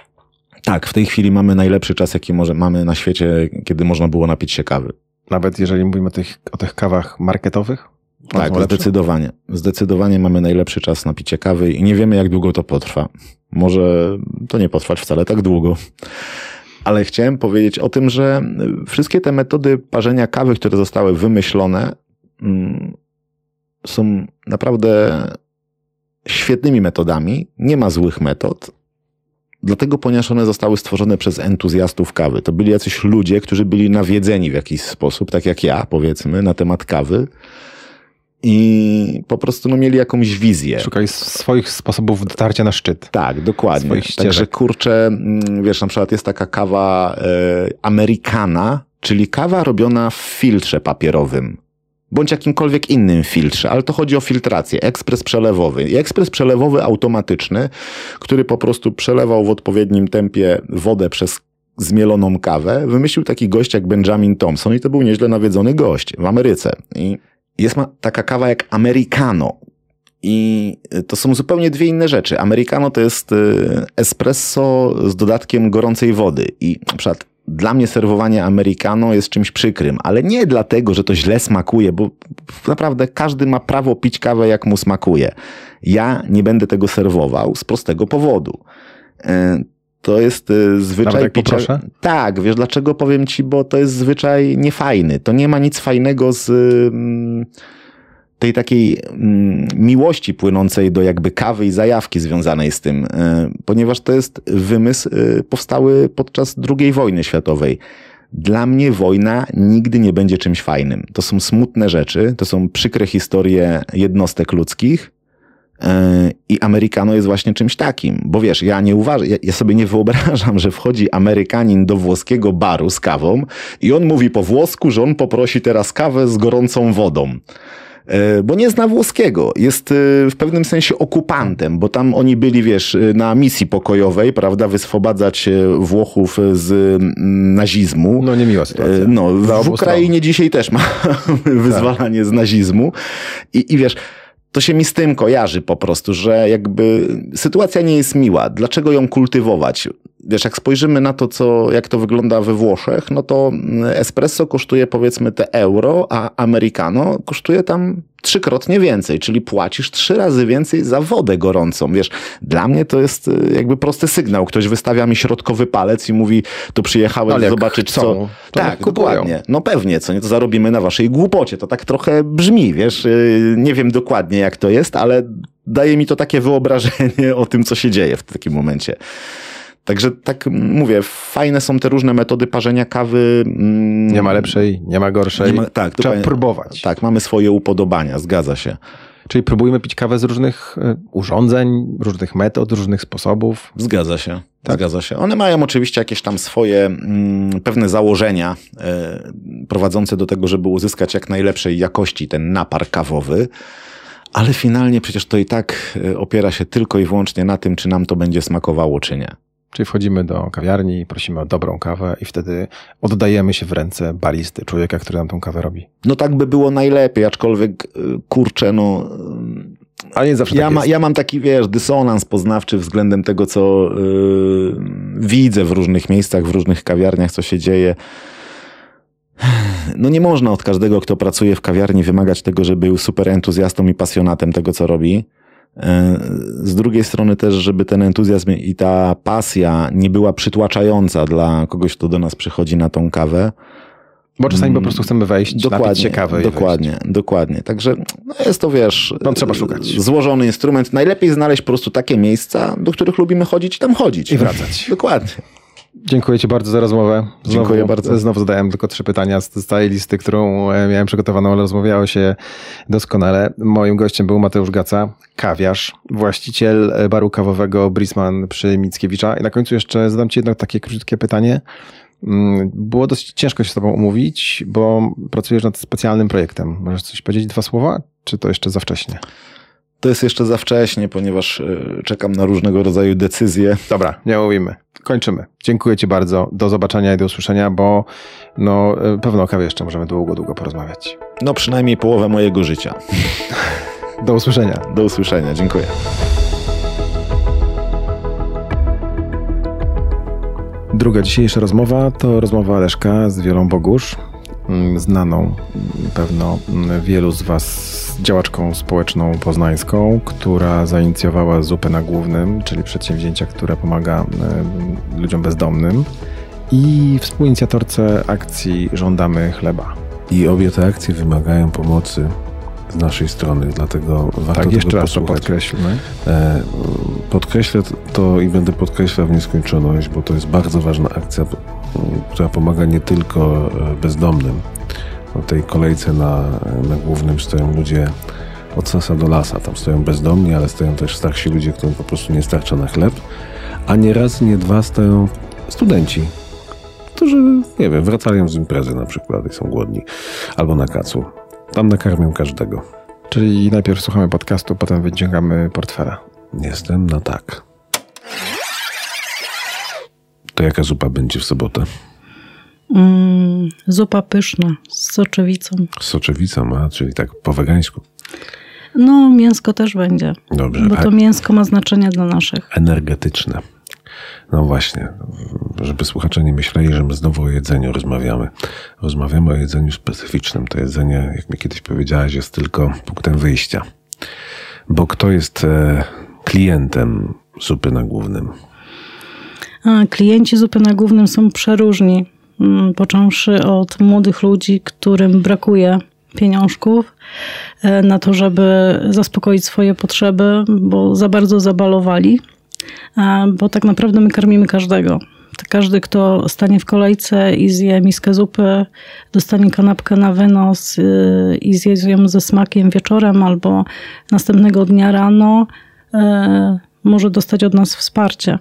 Tak, w tej chwili mamy najlepszy czas, jaki może, mamy na świecie, kiedy można było napić się kawy. Nawet jeżeli mówimy o tych, o tych kawach marketowych? Tak, zdecydowanie. Zdecydowanie mamy najlepszy czas na picie kawy i nie wiemy, jak długo to potrwa. Może to nie potrwać wcale tak długo. Ale chciałem powiedzieć o tym, że wszystkie te metody parzenia kawy, które zostały wymyślone, mm, są naprawdę świetnymi metodami. Nie ma złych metod. Dlatego, ponieważ one zostały stworzone przez entuzjastów kawy. To byli jacyś ludzie, którzy byli nawiedzeni w jakiś sposób, tak jak ja, powiedzmy, na temat kawy. I po prostu no, mieli jakąś wizję. Szukali swoich sposobów dotarcia na szczyt. Tak, dokładnie. Także kurczę, mm, wiesz, na przykład jest taka kawa e, americana, czyli kawa robiona w filtrze papierowym. Bądź jakimkolwiek innym filtrze, ale to chodzi o filtrację. Ekspres przelewowy. I ekspres przelewowy automatyczny, który po prostu przelewał w odpowiednim tempie wodę przez zmieloną kawę wymyślił taki gość jak Benjamin Thompson i to był nieźle nawiedzony gość w Ameryce. I jest taka kawa jak Americano. I to są zupełnie dwie inne rzeczy. Americano to jest y, espresso z dodatkiem gorącej wody. I na przykład dla mnie serwowanie americano jest czymś przykrym, ale nie dlatego, że to źle smakuje, bo naprawdę każdy ma prawo pić kawę jak mu smakuje. Ja nie będę tego serwował z prostego powodu. To jest e, zwyczaj tak picia. poproszę? Tak, wiesz dlaczego powiem ci, bo to jest zwyczaj niefajny. To nie ma nic fajnego z mm, tej takiej mm, miłości płynącej do jakby kawy i zajawki związanej z tym, e, ponieważ to jest wymysł e, powstały podczas II wojny światowej. Dla mnie wojna nigdy nie będzie czymś fajnym. To są smutne rzeczy, to są przykre historie jednostek ludzkich, i Amerykano jest właśnie czymś takim, bo wiesz, ja nie uważam, ja, ja sobie nie wyobrażam, że wchodzi Amerykanin do włoskiego baru z kawą i on mówi po włosku, że on poprosi teraz kawę z gorącą wodą. E, Bo nie zna włoskiego. Jest e, w pewnym sensie okupantem, bo tam oni byli, wiesz, e, na misji pokojowej, prawda, wyswobadzać e, Włochów z nazizmu. No niemiła sytuacja. E, No, w Ukrainie dzisiaj też ma wyzwalanie z nazizmu. I, I wiesz, to się mi z tym kojarzy po prostu, że jakby sytuacja nie jest miła. Dlaczego ją kultywować? Wiesz, jak spojrzymy na to, co, jak to wygląda we Włoszech, no to mm, espresso kosztuje powiedzmy te euro, a americano kosztuje tam trzykrotnie więcej, czyli płacisz trzy razy więcej za wodę gorącą. Wiesz, dla mnie to jest y, jakby prosty sygnał. Ktoś wystawia mi środkowy palec i mówi, tu przyjechałem Ale zobaczyć, chcą, co... Tak, dokładnie. No pewnie, co nie, to zarobimy na waszej głupocie. To tak trochę brzmi, wiesz, yy, nie wiem dokładnie jak to jest, ale daje mi to takie wyobrażenie o tym, co się dzieje w takim momencie. Także tak mówię, fajne są te różne metody parzenia kawy. mm, Nie ma lepszej, nie ma gorszej. Nie ma- tak, Trzeba próbować. Tak, mamy swoje upodobania, zgadza się. Czyli próbujmy pić kawę z różnych e, urządzeń, różnych metod, różnych sposobów. Zgadza się. Tak. Zgadza się. One mają oczywiście jakieś tam swoje mm, pewne założenia e, prowadzące do tego, żeby uzyskać jak najlepszej jakości ten napar kawowy, ale finalnie przecież to i tak e, opiera się tylko i wyłącznie na tym, czy nam to będzie smakowało, czy nie. Czyli wchodzimy do kawiarni, prosimy o dobrą kawę i wtedy oddajemy się w ręce baristy, człowieka, który nam tą kawę robi. No tak by było najlepiej, aczkolwiek e, kurczę, no. Ale nie zawsze Ja, tak ma, ja mam taki, wiesz, dysonans poznawczy względem tego, co yy, widzę w różnych miejscach, w różnych kawiarniach, co się dzieje. No nie można od każdego, kto pracuje w kawiarni, wymagać tego, żeby był super entuzjastą i pasjonatem tego, co robi. Z drugiej strony też, żeby ten entuzjazm i ta pasja nie była przytłaczająca dla kogoś, kto do nas przychodzi na tą kawę. Bo czasami po prostu chcemy wejść, kawy i dokładnie, dokładnie. Także no jest to, wiesz... No, trzeba szukać. Złożony instrument. Najlepiej znaleźć po prostu takie miejsca, do których lubimy chodzić i tam chodzić. I wracać. Dokładnie. Dziękuję Ci bardzo za rozmowę. Znowu, Dziękuję bardzo. Znowu zadałem tylko trzy pytania z z całej listy, którą e, miałem przygotowaną, ale rozmawiało się doskonale. Moim gościem był Mateusz Gaca, kawiarz, właściciel e, baru kawowego Brisman przy Mickiewicza. I na końcu jeszcze zadam Ci jedno takie krótkie pytanie. Mm, Było dosyć ciężko się z Tobą umówić, bo pracujesz nad specjalnym projektem. Możesz coś powiedzieć, dwa słowa? Czy to jeszcze za wcześnie? To jest jeszcze za wcześnie, ponieważ y, czekam na różnego rodzaju decyzje. Dobra, nie mówimy. Kończymy. Dziękuję Ci bardzo. Do zobaczenia i do usłyszenia, bo no, e, pewno o kawie jeszcze możemy długo, długo porozmawiać. No przynajmniej połowę mojego życia. Do usłyszenia. Do usłyszenia. Dziękuję. Druga dzisiejsza rozmowa to rozmowa Leszka z Wielą Bogusz, znaną mm, pewno mm, wielu z Was działaczką społeczną poznańską, która zainicjowała Zupę na Głównym, czyli przedsięwzięcia, które pomaga mm, ludziom bezdomnym i współinicjatorce akcji Żądamy Chleba. I obie te akcje wymagają pomocy z naszej strony, dlatego warto Tak, jeszcze raz to podkreślmy. E, Podkreślę to i będę podkreślał w nieskończoność, bo to jest bardzo ważna akcja, która pomaga nie tylko e, bezdomnym. W tej kolejce na, na głównym stoją ludzie od sasa do lasa. Tam stoją bezdomni, ale stoją też starsi ludzie, którym po prostu nie starcza na chleb. A nie raz, nie dwa stoją studenci, którzy, nie wiem, wracają z imprezy na przykład i są głodni. Albo na kacu. Tam nakarmią każdego. Czyli najpierw słuchamy podcastu, potem wyciągamy portfela. Jestem na tak. To jaka zupa będzie w sobotę? Mm, zupa pyszna z soczewicą. Z soczewicą, a czyli tak po wegańsku. No, mięsko też będzie. Dobrze. Bo to mięsko ma znaczenie dla naszych. energetyczne. No właśnie, żeby słuchacze nie myśleli, że my znowu o jedzeniu rozmawiamy. Rozmawiamy o jedzeniu specyficznym. To jedzenie, jak mi kiedyś powiedziałaś, jest tylko punktem wyjścia. Bo kto jest e, klientem zupy na głównym? Klienci zupy na głównym są przeróżni. Mm, Począwszy od młodych ludzi, którym brakuje pieniążków e, na to, żeby zaspokoić swoje potrzeby, bo za bardzo zabalowali, bo tak naprawdę my karmimy każdego. Każdy, kto stanie w kolejce i zje miskę zupy, dostanie kanapkę na wynos y, i zje ją ze smakiem wieczorem albo następnego dnia rano, e, może dostać od nas wsparcie.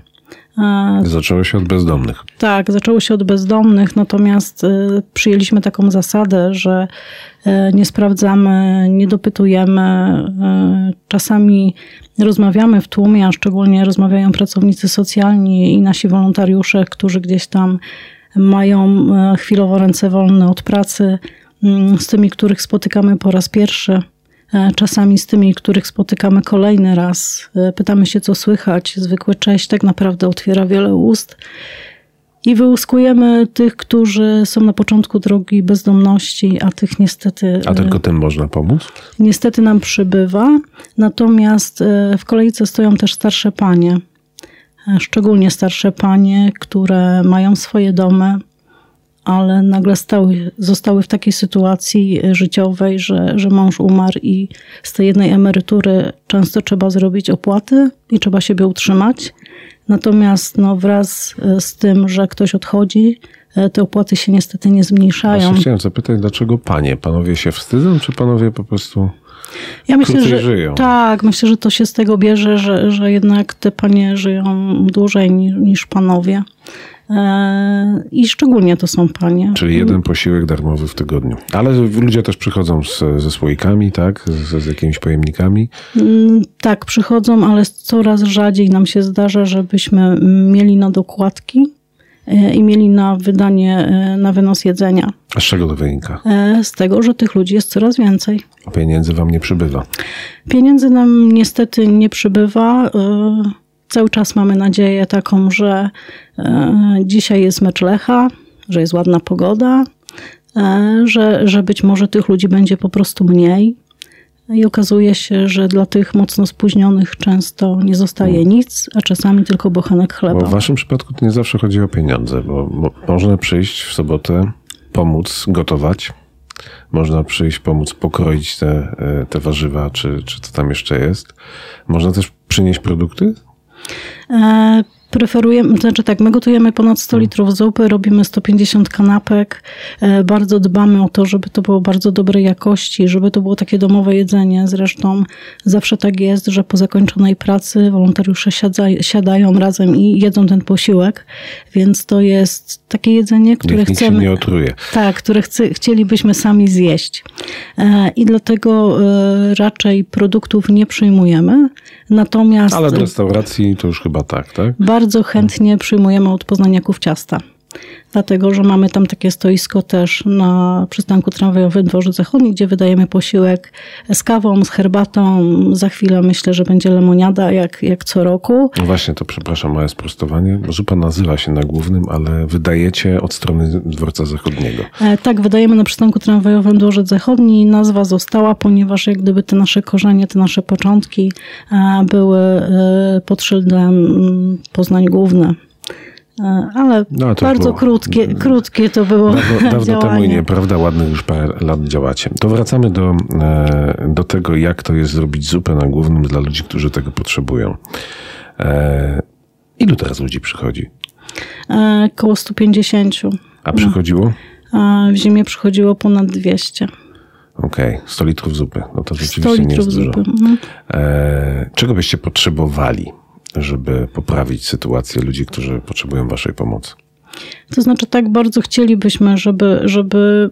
E, Zaczęło się od bezdomnych. tak, zaczęło się od bezdomnych, natomiast y, przyjęliśmy taką zasadę, że y, nie sprawdzamy, nie dopytujemy. Czasami rozmawiamy w tłumie, a szczególnie rozmawiają pracownicy socjalni i nasi wolontariusze, którzy gdzieś tam mają chwilowo ręce wolne od pracy, y, z tymi, których spotykamy po raz pierwszy. E, Czasami z tymi, których spotykamy kolejny raz, E, pytamy się, co słychać. Zwykłe cześć tak naprawdę otwiera wiele ust. I wyłuskujemy tych, którzy są na początku drogi bezdomności, a tych niestety, A e, tylko tym można pomóc? niestety nam przybywa. Natomiast w kolejce stoją też starsze panie, szczególnie starsze panie, które mają swoje domy, ale nagle stały, zostały w takiej sytuacji e, życiowej, że, że mąż umarł i z tej jednej emerytury często trzeba zrobić opłaty i trzeba siebie utrzymać. Natomiast no, wraz e, z tym, że ktoś odchodzi, e, te opłaty się niestety nie zmniejszają. Właśnie chciałem zapytać, dlaczego panie? Panowie się wstydzą, czy panowie po prostu... Ja myślę, że żyją. tak, myślę, że to się z tego bierze, że, że jednak te panie żyją dłużej niż, niż panowie. I szczególnie to są panie. Czyli jeden posiłek darmowy w tygodniu. Ale ludzie też przychodzą z, ze słoikami, tak? Z, z jakimiś pojemnikami. Mm, Tak, przychodzą, ale coraz rzadziej nam się zdarza, żebyśmy mieli na dokładki e, i mieli na wydanie, e, na wynos jedzenia. A z czego to wynika? E, Z tego, że tych ludzi jest coraz więcej. A pieniędzy wam nie przybywa. Pieniędzy nam niestety nie przybywa. Cały czas mamy nadzieję taką, że y, dzisiaj jest mecz Lecha, że jest ładna pogoda, y, że, że być może tych ludzi będzie po prostu mniej. I okazuje się, że dla tych mocno spóźnionych często nie zostaje nic, a czasami tylko bochenek chleba. Bo w waszym przypadku to nie zawsze chodzi o pieniądze, bo mo- można przyjść w sobotę, pomóc gotować. Można przyjść, pomóc pokroić te, e, te warzywa, czy, czy co tam jeszcze jest. Można też przynieść produkty? E, Preferujemy, znaczy tak, my gotujemy ponad 100 litrów zupy, robimy 150 kanapek. E, Bardzo dbamy o to, żeby to było bardzo dobrej jakości, żeby to było takie domowe jedzenie. Zresztą zawsze tak jest, że po zakończonej pracy wolontariusze siadza, siadają razem i jedzą ten posiłek, więc to jest takie jedzenie, które Niech chcemy. nie otruje. Tak, które chcielibyśmy sami zjeść. E, I dlatego raczej produktów nie przyjmujemy. Natomiast Ale do restauracji to już chyba tak, tak? bardzo chętnie przyjmujemy od poznaniaków ciasta. Dlatego, że mamy tam takie stoisko też na przystanku tramwajowym Dworzec Zachodni, gdzie wydajemy posiłek z kawą, z herbatą. Za chwilę myślę, że będzie lemoniada, jak, jak co roku. No właśnie, to przepraszam, małe sprostowanie. Zupa nazywa się na głównym, ale wydajecie od strony dworca zachodniego. E, Tak, wydajemy na przystanku tramwajowym Dworzec Zachodni. Nazwa została, ponieważ jak gdyby te nasze korzenie, te nasze początki e, były e, pod szyldem mm, Poznań Główny. E, Ale No, bardzo było- krótkie, krótkie to było Dawno, dawno temu i nieprawda, ładnych już parę lat działacie. To wracamy do, e, do tego, jak to jest zrobić zupę na głównym dla ludzi, którzy tego potrzebują. E, ilu teraz ludzi przychodzi? Koło 150. A przychodziło? W zimie przychodziło ponad 200. Okej, 100 litrów zupy. No to 100 rzeczywiście nie jest dużo. Mhm. Czego byście potrzebowali, żeby poprawić sytuację ludzi, którzy potrzebują waszej pomocy? To znaczy tak bardzo chcielibyśmy, żeby, żeby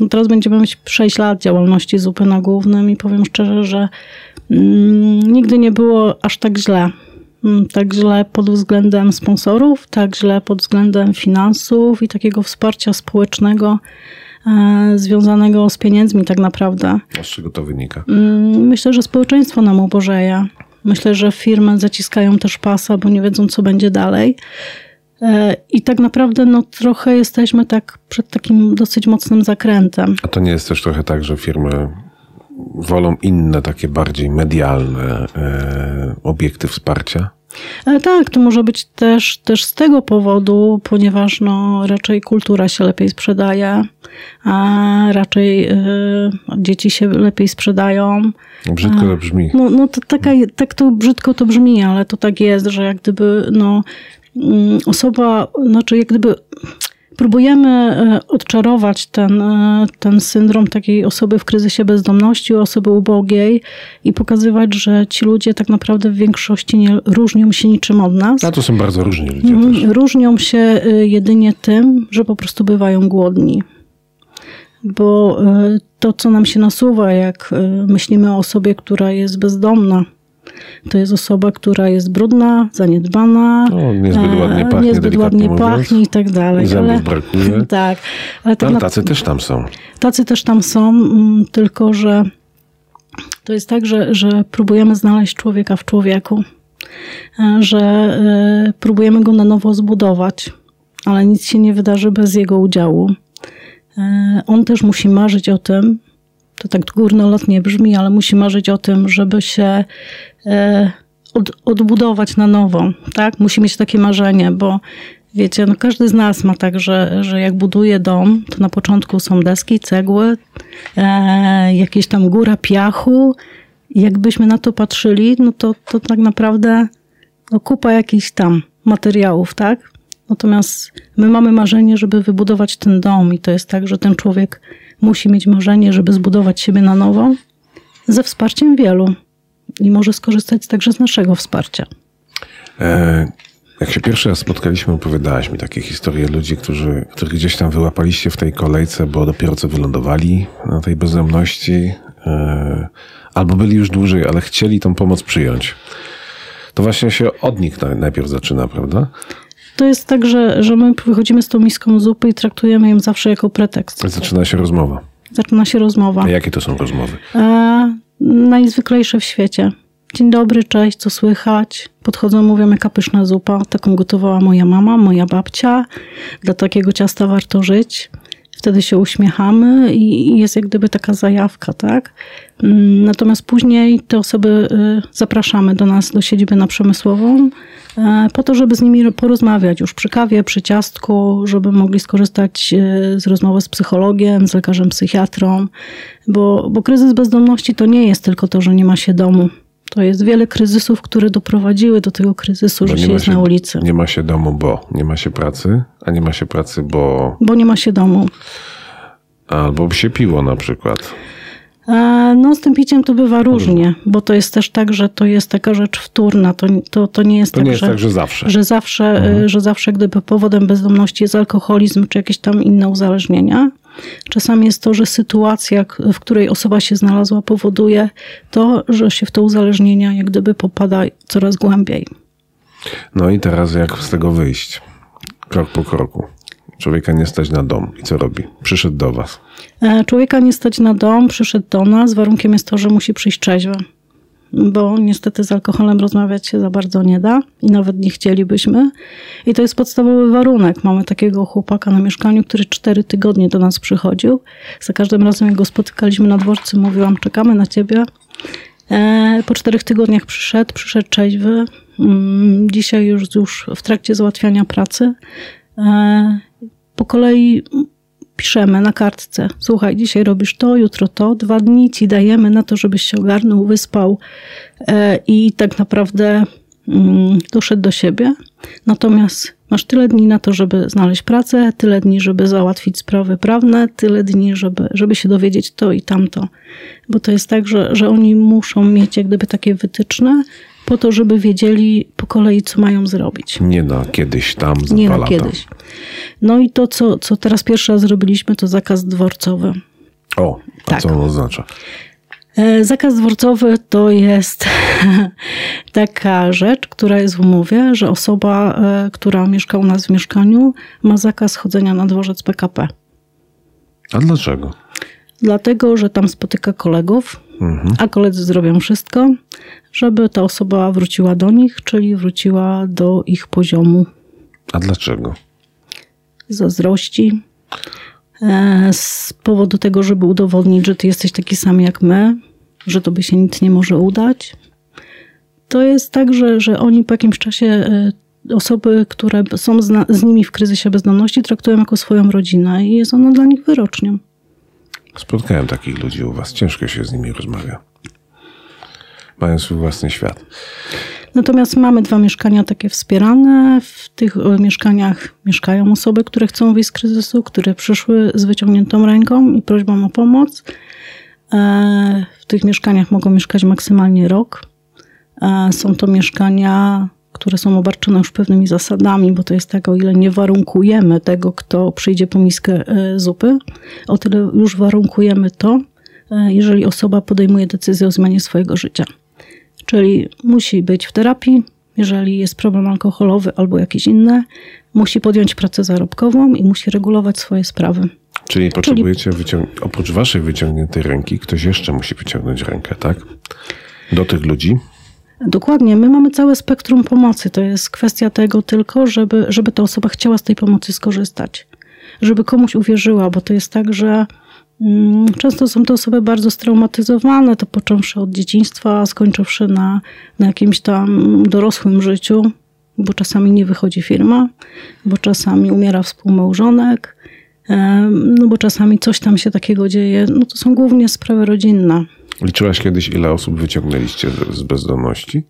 no teraz będziemy mieć 6 lat działalności zupy na głównym i powiem szczerze, że mm, nigdy nie było aż tak źle. Mm, tak źle pod względem sponsorów, tak źle pod względem finansów i takiego wsparcia społecznego e, związanego z pieniędzmi tak naprawdę. A z czego to wynika? Mm, myślę, że społeczeństwo nam ubożeje. Myślę, że firmy zaciskają też pasa, bo nie wiedzą, co będzie dalej. E, I tak naprawdę no, trochę jesteśmy tak przed takim dosyć mocnym zakrętem. A to nie jest też trochę tak, że firmy wolą inne, takie bardziej medialne e, obiekty wsparcia? Ale tak, to może być też, też z tego powodu, ponieważ no, raczej kultura się lepiej sprzedaje, a raczej y, dzieci się lepiej sprzedają. Brzydko to brzmi. No, no to taka, tak to brzydko to brzmi, ale to tak jest, że jak gdyby no, mm, osoba, znaczy jak gdyby próbujemy e, odczarować ten, e, ten syndrom takiej osoby w kryzysie bezdomności, osoby ubogiej i pokazywać, że ci ludzie tak naprawdę w większości nie różnią się niczym od nas. A to są bardzo różni ludzie mhm. też. Różnią się e, jedynie tym, że po prostu bywają głodni. Bo to, co nam się nasuwa, jak myślimy o osobie, która jest bezdomna, to jest osoba, która jest brudna, zaniedbana, no, niezbyt ładnie pachnie, niezbyt ładnie pachnie i tak dalej. Ale, brakuje. tak. Ale, tak ale tacy na, też tam są. Tacy też tam są, mm, tylko że to jest tak, że, że próbujemy znaleźć człowieka w człowieku, e, że e, próbujemy go na nowo zbudować, ale nic się nie wydarzy bez jego udziału. E, on też musi marzyć o tym, to tak górnolotnie brzmi, ale musi marzyć o tym, żeby się e, od, odbudować na nowo, tak? Musi mieć takie marzenie, bo wiecie, no każdy z nas ma tak, że, że jak buduje dom, to na początku są deski, cegły, e, jakieś tam góra piachu. Jakbyśmy na to patrzyli, no to, to tak naprawdę no kupa jakichś tam materiałów, tak? Natomiast my mamy marzenie, żeby wybudować ten dom i to jest tak, że ten człowiek musi mieć marzenie, żeby zbudować siebie na nowo, ze wsparciem wielu i może skorzystać także z naszego wsparcia. E, jak się pierwszy raz spotkaliśmy, opowiadałaś mi takie historie ludzi, którzy, których gdzieś tam wyłapaliście w tej kolejce, bo dopiero co wylądowali na tej bezdomności, e, albo byli już dłużej, ale chcieli tą pomoc przyjąć. To właśnie się od nich najpierw zaczyna, prawda? To jest tak, że, że my wychodzimy z tą miską zupy i traktujemy ją zawsze jako pretekst. Zaczyna się rozmowa. Zaczyna się rozmowa. A jakie to są rozmowy? E, najzwyklejsze w świecie. Dzień dobry, cześć, co słychać? Podchodzą, mówią, jaka pyszna zupa. Taką gotowała moja mama, moja babcia. Dla takiego ciasta warto żyć. Wtedy się uśmiechamy i jest jak gdyby taka zajawka, tak? Mm, natomiast później te osoby y, zapraszamy do nas, do siedziby na Przemysłową, e, po to, żeby z nimi porozmawiać już przy kawie, przy ciastku, żeby mogli skorzystać y, z rozmowy z psychologiem, z lekarzem psychiatrą, bo, bo kryzys bezdomności to nie jest tylko to, że nie ma się domu. To jest wiele kryzysów, które doprowadziły do tego kryzysu, bo że się jest się, na ulicy. Nie ma się domu, bo nie ma się pracy, a nie ma się pracy, bo. Bo nie ma się domu. Albo by się piło na przykład. No, z tym piciem to bywa różnie, bo to jest też tak, że to jest taka rzecz wtórna. To, to, to nie jest, to tak, nie jest że, tak, że zawsze. Że zawsze, mhm. że zawsze, gdyby powodem bezdomności jest alkoholizm czy jakieś tam inne uzależnienia. Czasami jest to, że sytuacja, w której osoba się znalazła, powoduje to, że się w to uzależnienia jak gdyby popada coraz głębiej. No i teraz jak z tego wyjść? Krok po kroku. Człowieka nie stać na dom. I co robi? Przyszedł do was. E, człowieka nie stać na dom, przyszedł do nas. Warunkiem jest to, że musi przyjść trzeźwy. Bo niestety z alkoholem rozmawiać się za bardzo nie da i nawet nie chcielibyśmy. I to jest podstawowy warunek. Mamy takiego chłopaka na mieszkaniu, który cztery tygodnie do nas przychodził. Za każdym razem, jak go spotykaliśmy na dworcu, mówiłam: Czekamy na ciebie. E, po czterech tygodniach przyszedł, przyszedł trzeźwy. Mm, dzisiaj już, już w trakcie załatwiania pracy. E, po kolei piszemy na kartce: Słuchaj, dzisiaj robisz to, jutro to, dwa dni ci dajemy na to, żebyś się ogarnął, wyspał e, i tak naprawdę mm, doszedł do siebie. Natomiast masz tyle dni na to, żeby znaleźć pracę, tyle dni, żeby załatwić sprawy prawne, tyle dni, żeby, żeby się dowiedzieć to i tamto. Bo to jest tak, że, że oni muszą mieć jak gdyby takie wytyczne, po to, żeby wiedzieli po kolei, co mają zrobić. Nie na kiedyś tam, za Nie na lata. kiedyś. No i to, co, co teraz pierwszy raz zrobiliśmy, to zakaz dworcowy. O, a tak. co on oznacza? E, zakaz dworcowy to jest taka rzecz, która jest w umowie, że osoba, e, która mieszka u nas w mieszkaniu, ma zakaz chodzenia na dworzec PKP. A dlaczego? Dlatego, że tam spotyka kolegów, mhm. a koledzy zrobią wszystko, żeby ta osoba wróciła do nich, czyli wróciła do ich poziomu. A dlaczego? Zazdrości. E, z powodu tego, żeby udowodnić, że ty jesteś taki sam jak my, że tobie się nic nie może udać. To jest tak, że, że oni po jakimś czasie e, osoby, które są z, z nimi w kryzysie bezdomności, traktują jako swoją rodzinę i jest ona dla nich wyrocznią. Spotkałem takich ludzi u was. Ciężko się z nimi rozmawia. Mają swój własny świat. Natomiast mamy dwa mieszkania takie wspierane. W tych e, mieszkaniach mieszkają osoby, które chcą wyjść z kryzysu, które przyszły z wyciągniętą ręką i prośbą o pomoc. E, w tych mieszkaniach mogą mieszkać maksymalnie rok. E, są to mieszkania, które są obarczone już pewnymi zasadami, bo to jest tak, o ile nie warunkujemy tego, kto przyjdzie po miskę zupy, o tyle już warunkujemy to, jeżeli osoba podejmuje decyzję o zmianie swojego życia. Czyli musi być w terapii, jeżeli jest problem alkoholowy albo jakieś inne, musi podjąć pracę zarobkową i musi regulować swoje sprawy. Czyli potrzebujecie, Czyli... oprócz waszej wyciągniętej ręki, ktoś jeszcze musi wyciągnąć rękę, tak? Do tych ludzi? Dokładnie. My mamy całe spektrum pomocy. To jest kwestia tego tylko, żeby, żeby ta osoba chciała z tej pomocy skorzystać. Żeby komuś uwierzyła, bo to jest tak, że Mm, często są to osoby bardzo straumatyzowane, to począwszy od dzieciństwa, skończywszy na, na jakimś tam dorosłym życiu, bo czasami nie wychodzi firma, bo czasami umiera współmałżonek, no bo czasami coś tam się takiego dzieje. No to są głównie sprawy rodzinne. Liczyłaś kiedyś, ile osób wyciągnęliście z bezdomności?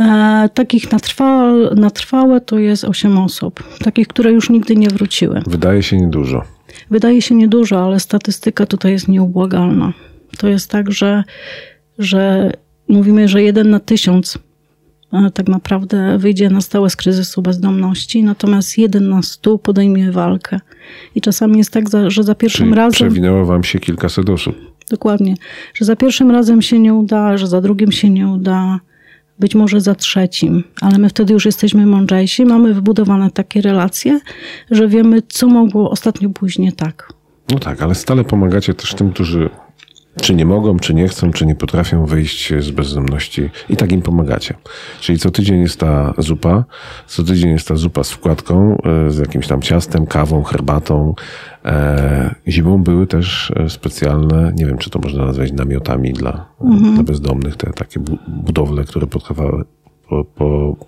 E, takich na trwałe, na trwałe to jest 8 osób. Takich, które już nigdy nie wróciły. Wydaje się niedużo. Wydaje się niedużo, ale statystyka tutaj jest nieubłagalna. To jest tak, że, że mówimy, że jeden na tysiąc e, tak naprawdę wyjdzie na stałe z kryzysu bezdomności, natomiast jeden na stu podejmie walkę. I czasami jest tak, że za pierwszym Czyli razem. Przewinęło wam się kilkaset osób. Dokładnie. Że za pierwszym razem się nie uda, że za drugim się nie uda, być może za trzecim, ale my wtedy już jesteśmy mądrzejsi, mamy wybudowane takie relacje, że wiemy, co mogło ostatnio pójść nie tak. No tak, ale stale pomagacie też tym, którzy czy nie mogą, czy nie chcą, czy nie potrafią wyjść z bezdomności i tak im pomagacie. Czyli co tydzień jest ta zupa, co tydzień jest ta zupa z wkładką, e, z jakimś tam ciastem, kawą, herbatą. E, zimą były też e, specjalne, nie wiem, czy to można nazwać namiotami dla, mhm. dla bezdomnych, te takie budowle, które potrawały,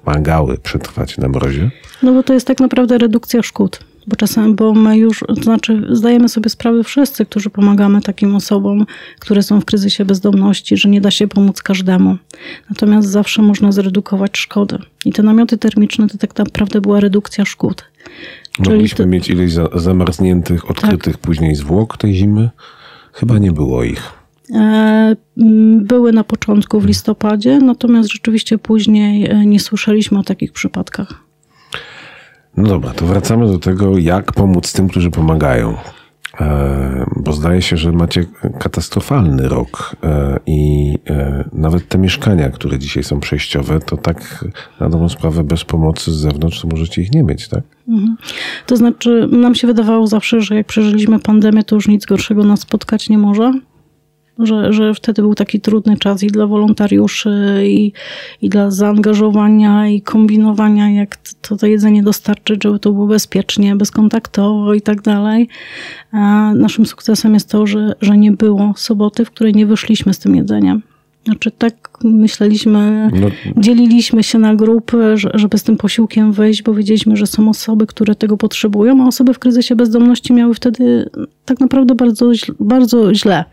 pomagały przetrwać na mrozie. No bo to jest tak naprawdę redukcja szkód bo czasem, bo my już, to znaczy zdajemy sobie sprawę wszyscy, którzy pomagamy takim osobom, które są w kryzysie bezdomności, że nie da się pomóc każdemu. Natomiast zawsze można zredukować szkody. I te namioty termiczne to tak naprawdę była redukcja szkód. Mogliśmy to... mieć ileś zamarzniętych, odkrytych tak. później zwłok tej zimy? Chyba nie było ich. E, były na początku w listopadzie, natomiast rzeczywiście później e, nie słyszeliśmy o takich przypadkach. No dobra, to wracamy do tego, jak pomóc tym, którzy pomagają. E, bo zdaje się, że macie katastrofalny rok e, i e, nawet te mieszkania, które dzisiaj są przejściowe, to tak na dobrą sprawę bez pomocy z zewnątrz, możecie ich nie mieć, tak? Mhm. To znaczy, nam się wydawało zawsze, że jak przeżyliśmy pandemię, to już nic gorszego nas spotkać nie może że, że wtedy był taki trudny czas i dla wolontariuszy, i, i dla zaangażowania, i kombinowania, jak to, to jedzenie dostarczyć, żeby to było bezpiecznie, bezkontaktowo i tak dalej. A naszym sukcesem jest to, że, że nie było soboty, w której nie wyszliśmy z tym jedzeniem. Znaczy tak myśleliśmy, no. dzieliliśmy się na grupy, żeby z tym posiłkiem wejść, bo wiedzieliśmy, że są osoby, które tego potrzebują, a osoby w kryzysie bezdomności miały wtedy tak naprawdę bardzo, bardzo źle,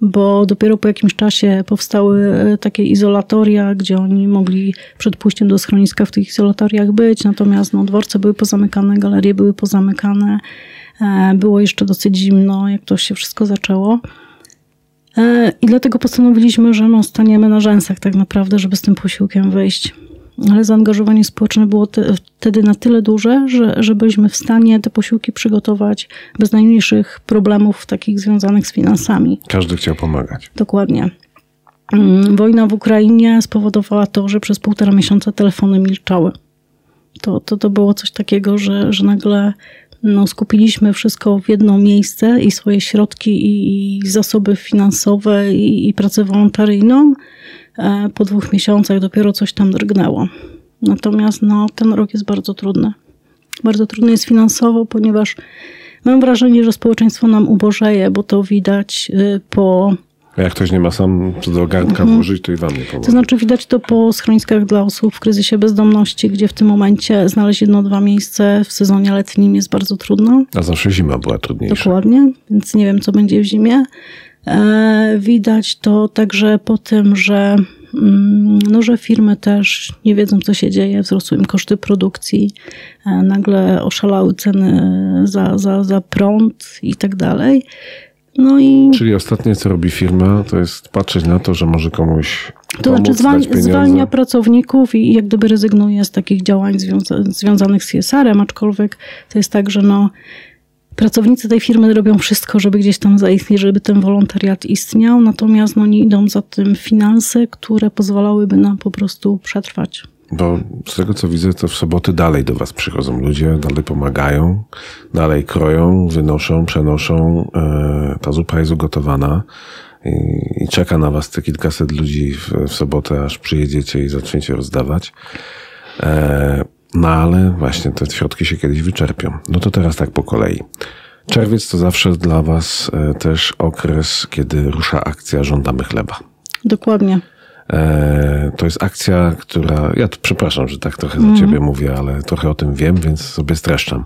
bo dopiero po jakimś czasie powstały e, takie izolatoria, gdzie oni mogli przed pójściem do schroniska w tych izolatoriach być, natomiast no, dworce były pozamykane, galerie były pozamykane, e, było jeszcze dosyć zimno, jak to się wszystko zaczęło. E, I dlatego postanowiliśmy, że no, staniemy na rzęsach tak naprawdę, żeby z tym posiłkiem wyjść. ale zaangażowanie społeczne było te, wtedy na tyle duże, że, że byliśmy w stanie te posiłki przygotować bez najmniejszych problemów takich związanych z finansami. Każdy chciał pomagać. Dokładnie. Mm, wojna w Ukrainie spowodowała to, że przez półtora miesiąca telefony milczały. To, to, to było coś takiego, że, że nagle no, skupiliśmy wszystko w jedno miejsce i swoje środki, i, i zasoby finansowe, i, i pracę wolontaryjną. E, po dwóch miesiącach dopiero coś tam drgnęło. Natomiast no, ten rok jest bardzo trudny. Bardzo trudny jest finansowo, ponieważ mam wrażenie, że społeczeństwo nam ubożeje, bo to widać y, po a jak ktoś nie ma sam do garnka mhm. włożyć, to i wam nie pomoże. To znaczy widać to po schroniskach dla osób w kryzysie bezdomności, gdzie w tym momencie znaleźć jedno, dwa miejsce w sezonie letnim jest bardzo trudno. A zawsze zima była trudniejsza. Dokładnie, więc nie wiem, co będzie w zimie. E, widać to także po tym, że, mm, no, że firmy też nie wiedzą, co się dzieje, wzrosły im koszty produkcji, e, nagle oszalały ceny za, za, za prąd i tak dalej. No i... Czyli ostatnie, co robi firma, to jest patrzeć na to, że może komuś to znaczy zwalnia, zwalnia pracowników i jak gdyby rezygnuje z takich działań związa związanych z CSR-em, aczkolwiek to jest tak, że no, pracownicy tej firmy robią wszystko, żeby gdzieś tam zaistnieć, żeby ten wolontariat istniał, natomiast no, nie idą za tym finanse, które pozwalałyby nam po prostu przetrwać. Bo z tego co widzę, to w soboty dalej do Was przychodzą ludzie, dalej pomagają, dalej kroją, wynoszą, przenoszą. E, ta zupa jest ugotowana i, czeka na Was te kilkaset ludzi w, sobotę, aż przyjedziecie i zaczniecie rozdawać. E, no ale właśnie te środki się kiedyś wyczerpią. No to teraz tak po kolei. Czerwiec to zawsze dla Was e, też okres, kiedy rusza akcja Żądamy Chleba. Dokładnie. E, to jest akcja, która. Ja tu przepraszam, że tak trochę mm. za ciebie mówię, ale trochę o tym wiem, więc sobie streszczam.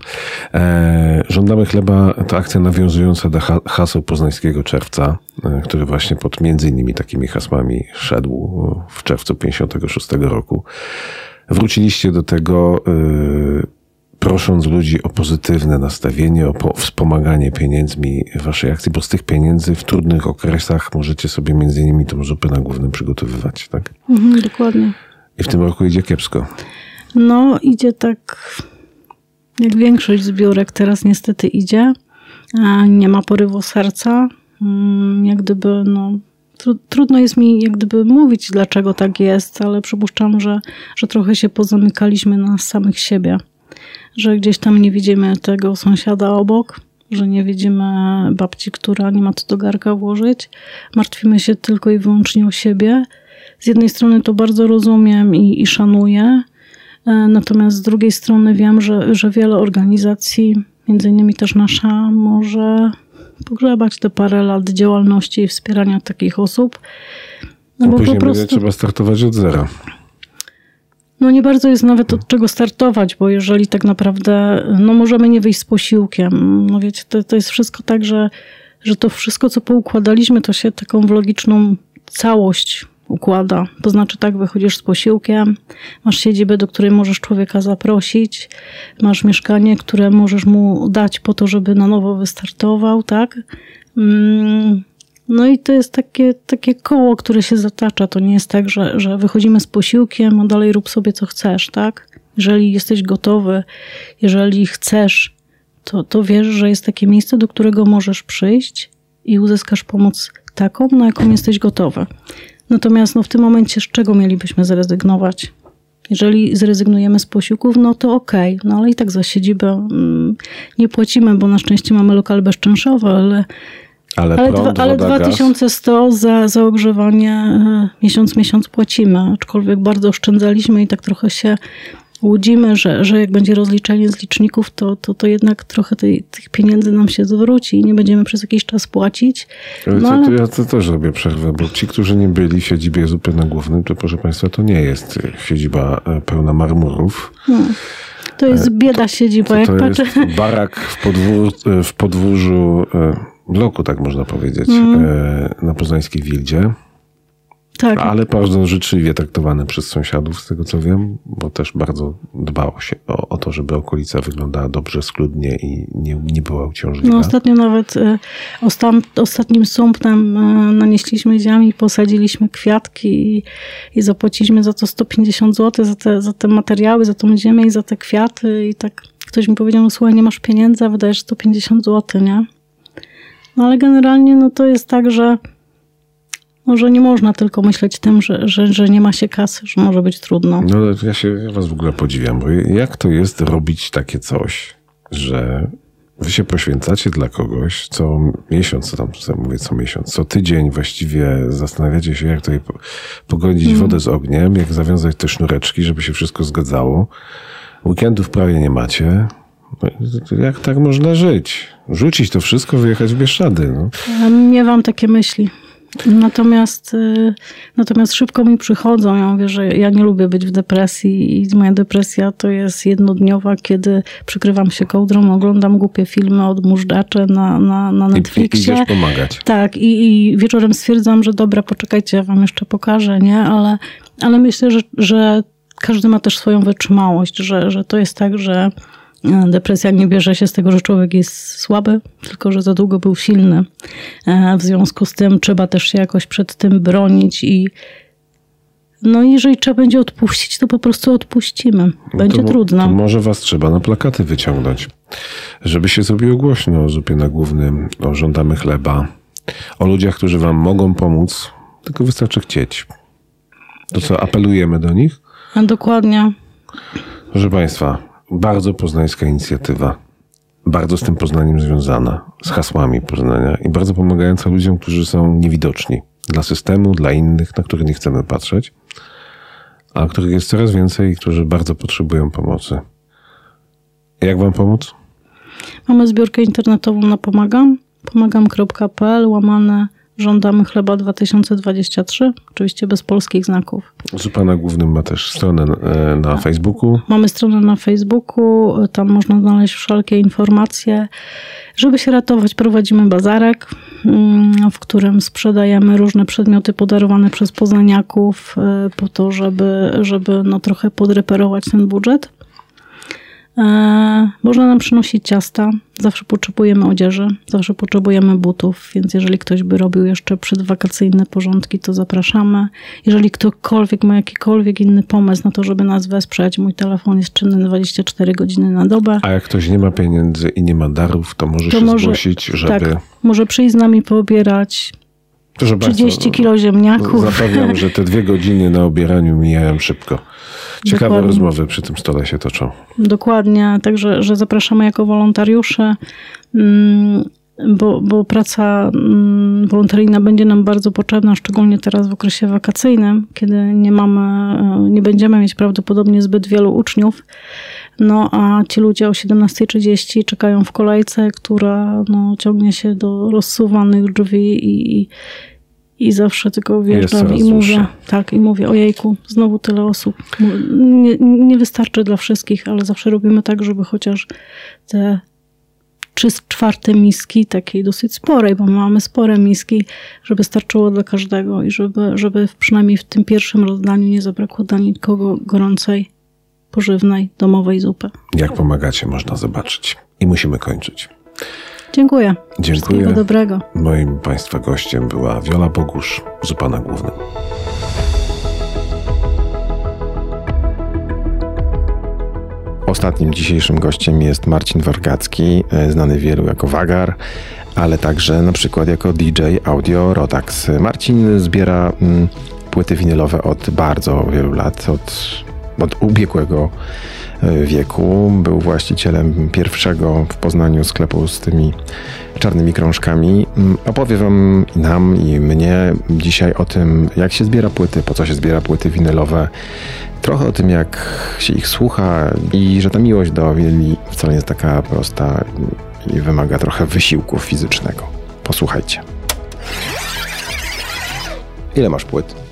E, żądamy chleba to akcja nawiązująca do haseł poznańskiego czerwca, e, który właśnie pod między innymi takimi hasłami szedł w czerwcu 56 roku. Wróciliście do tego prosząc ludzi o pozytywne nastawienie, o wspomaganie pieniędzmi waszej akcji, bo z tych pieniędzy w trudnych okresach możecie sobie między innymi tą zupę na głównym przygotowywać, tak? Mhm, dokładnie. I w tym roku idzie kiepsko. No, idzie tak jak większość zbiórek teraz niestety idzie. Nie ma porywu serca. Mm, jak gdyby, no, trudno jest mi jak gdyby mówić, dlaczego tak jest, ale przypuszczam, że, że trochę się pozamykaliśmy na samych siebie że gdzieś tam nie widzimy tego sąsiada obok, że nie widzimy babci, która nie ma co do garka włożyć. Martwimy się tylko i wyłącznie o siebie. Z jednej strony to bardzo rozumiem i, i szanuję, e, natomiast z drugiej strony wiem, że, że wiele organizacji, między innymi też nasza, może pogrzebać te parę lat działalności i wspierania takich osób. No bo później po prostu... będzie trzeba startować od zera. No nie bardzo jest nawet od czego startować, bo jeżeli tak naprawdę, no możemy nie wyjść z posiłkiem. No wiecie, to, to jest wszystko tak, że, że to wszystko, co poukładaliśmy, to się taką w logiczną całość układa. To znaczy tak, wychodzisz z posiłkiem, masz siedzibę, do której możesz człowieka zaprosić, masz mieszkanie, które możesz mu dać po to, żeby na nowo wystartował, tak? No i to jest takie, takie koło, które się zatacza. To nie jest tak, że, że wychodzimy z posiłkiem, a dalej rób sobie co chcesz, tak? Jeżeli jesteś gotowy, jeżeli chcesz, to, to wiesz, że jest takie miejsce, do którego możesz przyjść i uzyskasz pomoc taką, na jaką jesteś gotowy. Natomiast no, w tym momencie z czego mielibyśmy zrezygnować? Jeżeli zrezygnujemy z posiłków, no to okej, okay. no ale i tak za siedzibę mm, nie płacimy, bo na szczęście mamy lokal bezczynszowy, ale ale, ale, prąd, dwa, ale 2100 za, za ogrzewanie e, miesiąc miesiąc płacimy, aczkolwiek bardzo oszczędzaliśmy i tak trochę się łudzimy, że, że jak będzie rozliczenie z liczników, to, to, to jednak trochę tej, tych pieniędzy nam się zwróci i nie będziemy przez jakiś czas płacić. No, ale... Ja to też robię przerwę, bo ci, którzy nie byli w siedzibie zupy na głównym, to proszę Państwa, to nie jest siedziba e, pełna marmurów. No. To jest e, bieda siedziba, to, to jak patrzę. barak w, podwór, w podwórzu bloku, tak można powiedzieć, mm. na poznańskiej Wildzie. Tak. Ale bardzo życzliwie traktowane przez sąsiadów, z tego co wiem, bo też bardzo dbało się o, o to, żeby okolica wyglądała dobrze, schludnie i nie, nie była uciążliwa. No ostatnio nawet y, ostam, ostatnim sumptem y, nanieśliśmy ziemi, posadziliśmy kwiatki i, i zapłaciliśmy za to 150 zł, za te, za te materiały, za tą ziemię i za te kwiaty i tak ktoś mi powiedział, no słuchaj, nie masz pieniędzy, a wydajesz 150 zł, nie? No ale generalnie no to jest tak, że może nie można tylko myśleć tym, że, że, że nie ma się kasy, że może być trudno. No ja się ja was w ogóle podziwiam, bo jak to jest robić takie coś, że wy się poświęcacie dla kogoś co miesiąc, co tam co mówię, co miesiąc, co tydzień właściwie zastanawiacie się, jak tutaj pogodzić mm. wodę z ogniem, jak zawiązać te sznureczki, żeby się wszystko zgadzało. Weekendów prawie nie macie. Jak tak można żyć? Rzucić to wszystko, wyjechać w Bieszczady. No. Miewam takie myśli. Natomiast, y, natomiast szybko mi przychodzą. Ja mówię, że ja nie lubię być w depresji i moja depresja to jest jednodniowa, kiedy przykrywam się kołdrą, oglądam głupie filmy, odmurzacze na, na, na Netflixie. I idziesz pomagać. Tak, i, i wieczorem stwierdzam, że dobra, poczekajcie, ja wam jeszcze pokażę, nie? Ale, ale myślę, że, że każdy ma też swoją wytrzymałość, że, że to jest tak, że Depresja nie bierze się z tego, że człowiek jest słaby, tylko że za długo był silny. W związku z tym trzeba też się jakoś przed tym bronić i no jeżeli trzeba będzie odpuścić, to po prostu odpuścimy. Będzie no to, trudno. To może was trzeba na plakaty wyciągnąć, żeby się zrobiło głośno o zupie na głównym, o żądamy chleba, o ludziach, którzy wam mogą pomóc, tylko wystarczy chcieć. To co, apelujemy do nich? A dokładnie. Proszę Państwa, bardzo poznańska inicjatywa. Bardzo z tym Poznaniem związana, z hasłami Poznania i bardzo pomagająca ludziom, którzy są niewidoczni dla systemu, dla innych, na których nie chcemy patrzeć, a których jest coraz więcej i którzy bardzo potrzebują pomocy. Jak Wam pomóc? Mamy zbiórkę internetową na Pomagam, pomagam.pl, łamane Żądamy chleba 2023, oczywiście bez polskich znaków. Zupa na głównym ma też stronę e, na Facebooku. Mamy stronę na Facebooku, tam można znaleźć wszelkie informacje. Żeby się ratować, prowadzimy bazarek, mm, w którym sprzedajemy różne przedmioty podarowane przez poznaniaków e, po to, żeby, żeby no trochę podreperować ten budżet. E, można nam przynosić ciasta, zawsze potrzebujemy odzieży, zawsze potrzebujemy butów, więc jeżeli ktoś by robił jeszcze przedwakacyjne porządki, to zapraszamy. Jeżeli ktokolwiek ma jakikolwiek inny pomysł na to, żeby nas wesprzeć, mój telefon jest czynny 24 godziny na dobę. A jak ktoś nie ma pieniędzy i nie ma darów, to może to się może, zgłosić, żeby... Tak, może przyjść z nami poobierać, Proszę 30 Państwa, kilo ziemniaków. Zapewniam, że te dwie godziny na obieraniu mijają szybko. Ciekawe Dokładnie. rozmowy przy tym stole się toczą. Dokładnie, także że zapraszamy jako wolontariusze, mm, bo, bo praca mm, wolontaryjna będzie nam bardzo potrzebna, szczególnie teraz w okresie wakacyjnym, kiedy nie mamy, e, nie będziemy mieć prawdopodobnie zbyt wielu uczniów. No a ci ludzie o 17.30 czekają w kolejce, która no, ciągnie się do rozsuwanych drzwi i, i zawsze tylko wjeżdżam i mówię, tak, i mówię, ojejku, znowu tyle osób. Nie, nie wystarczy dla wszystkich, ale zawsze robimy tak, żeby chociaż te trzy czwarte miski, takiej dosyć sporej, bo mamy spore miski, żeby starczyło dla każdego i żeby, żeby przynajmniej w tym pierwszym rozdaniu nie zabrakło dla nikogo gorącej, pożywnej, domowej zupy. Jak pomagacie, można zobaczyć. I musimy kończyć. Dziękuję. Dziękuję. Wszystkiego dobrego. Moim Państwa gościem była Wiola Bogusz, zupa na głównym. Ostatnim dzisiejszym gościem jest Marcin Wargacki, e, znany wielu jako Wagar, ale także na przykład jako DJ Audio Rotax. Marcin zbiera mm, płyty winylowe od bardzo wielu lat, od, od ubiegłego wieku. Był właścicielem pierwszego w Poznaniu sklepu z tymi czarnymi krążkami. Mm, opowie wam nam i mnie dzisiaj o tym, jak się zbiera płyty, po co się zbiera płyty winylowe. Trochę o tym, jak się ich słucha i że ta miłość do winyli wcale nie jest taka prosta i wymaga trochę wysiłku fizycznego. Posłuchajcie. Ile masz płyt?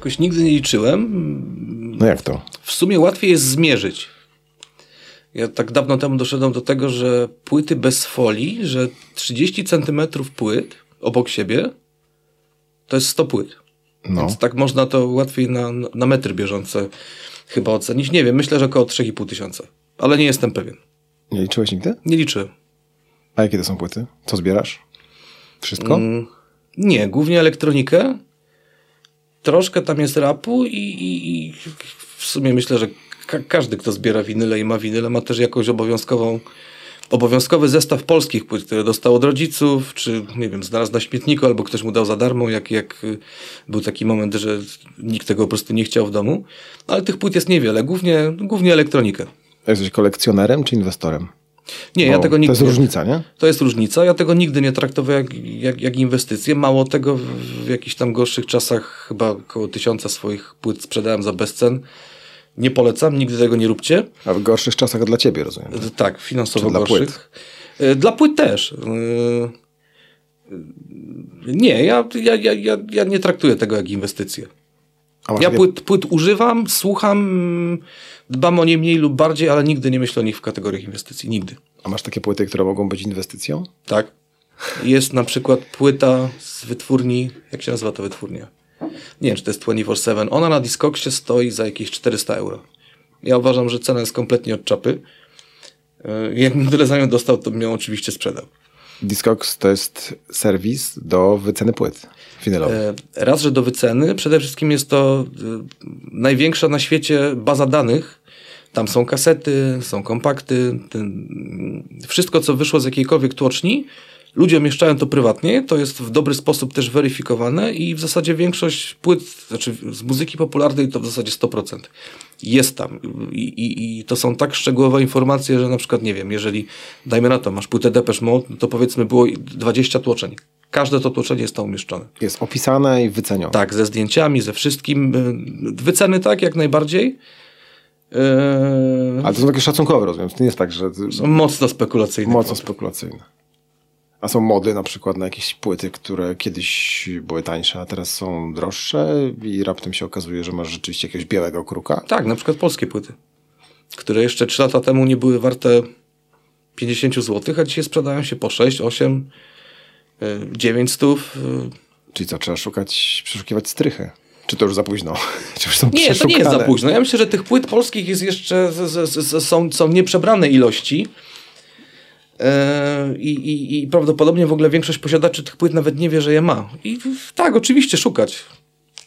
Jakoś nigdy nie liczyłem. No jak to? W sumie łatwiej jest zmierzyć. Ja tak dawno temu doszedłem do tego, że płyty bez folii, że 30 centymetrów płyt obok siebie To jest 100 płyt. No. Więc tak można to łatwiej na, na metry bieżące chyba ocenić. Nie wiem, myślę, że około 3,5 tysiąca. Ale nie jestem pewien. Nie liczyłeś nigdy? Nie liczę. A jakie to są płyty? Co zbierasz? Wszystko? Mm, nie, głównie elektronikę. Troszkę tam jest rapu i, i, i w sumie myślę, że ka każdy, kto zbiera winyle i ma winyle, ma też jakąś obowiązkową obowiązkowy zestaw polskich płyt, które dostał od rodziców, czy nie wiem, znalazł na śmietniku, albo ktoś mu dał za darmo, jak, jak y, był taki moment, że nikt tego po prostu nie chciał w domu. Ale tych płyt jest niewiele, głównie, głównie elektronikę. Jesteś kolekcjonerem czy inwestorem? Nie, Bo ja tego To nigdy jest nie- różnica, nie? To jest różnica. Ja tego nigdy nie traktowałem jak, jak, jak inwestycję. Mało tego, w, w jakichś tam gorszych czasach chyba około tysiąca swoich płyt sprzedałem za bezcen. Nie polecam, nigdy tego nie róbcie. A w gorszych czasach dla ciebie, rozumiem. E, Tak, finansowo Czy dla gorszych. E, Dla płyt też. E, Nie, ja, ja, ja, ja, ja nie traktuję tego jak inwestycję. Ja płyt, płyt używam, słucham, dbam o nie mniej lub bardziej, ale nigdy nie myślę o nich w kategoriach inwestycji. Nigdy. A masz takie płyty, które mogą być inwestycją? Tak. Jest na przykład płyta z wytwórni, jak się nazywa ta wytwórnia? Nie wiem, czy to jest 24-7. Ona na Discogsie stoi za jakieś 400 euro. Ja uważam, że cena jest kompletnie od czapy. Yy, Jakbym tyle za nią dostał, to bym ją oczywiście sprzedał. Discogs to jest serwis do wyceny płyt E, Raz, że do wyceny. Przede wszystkim jest to y, największa na świecie baza danych. Tam są kasety, są kompakty. Ten, wszystko, co wyszło z jakiejkolwiek tłoczni, ludzie umieszczają to prywatnie. To jest w dobry sposób też weryfikowane i w zasadzie większość płyt, znaczy z muzyki popularnej to w zasadzie 100%. Jest tam. I, i, I to są tak szczegółowe informacje, że na przykład, nie wiem, jeżeli, dajmy na to, masz płytę Depeche Mode, no to powiedzmy było 20 tłoczeń. Każde to tłoczenie jest tam umieszczone. Jest opisane i wycenione. Tak, ze zdjęciami, ze wszystkim. y, Wyceny tak, jak najbardziej. Yy, Ale to są takie szacunkowe, rozumiem. To nie jest tak, że są mocno spekulacyjne. mocno spekulacyjne. A są mody na przykład na jakieś płyty, które kiedyś były tańsze, a teraz są droższe i raptem się okazuje, że masz rzeczywiście jakiegoś białego kruka. Tak, na przykład polskie płyty, które jeszcze 3 lata temu nie były warte 50 zł, a dzisiaj sprzedają się po 6, 8, yy, 9 stów. yy. Czyli co, trzeba szukać, przeszukiwać strychy. Czy to już za późno? Czy już są Nie, to nie jest za późno. Ja myślę, że tych płyt polskich jest jeszcze, z, z, z, są, są nieprzebrane ilości. Yy, I, i, I prawdopodobnie w ogóle większość posiadaczy tych płyt nawet nie wie, że je ma. I tak, oczywiście szukać.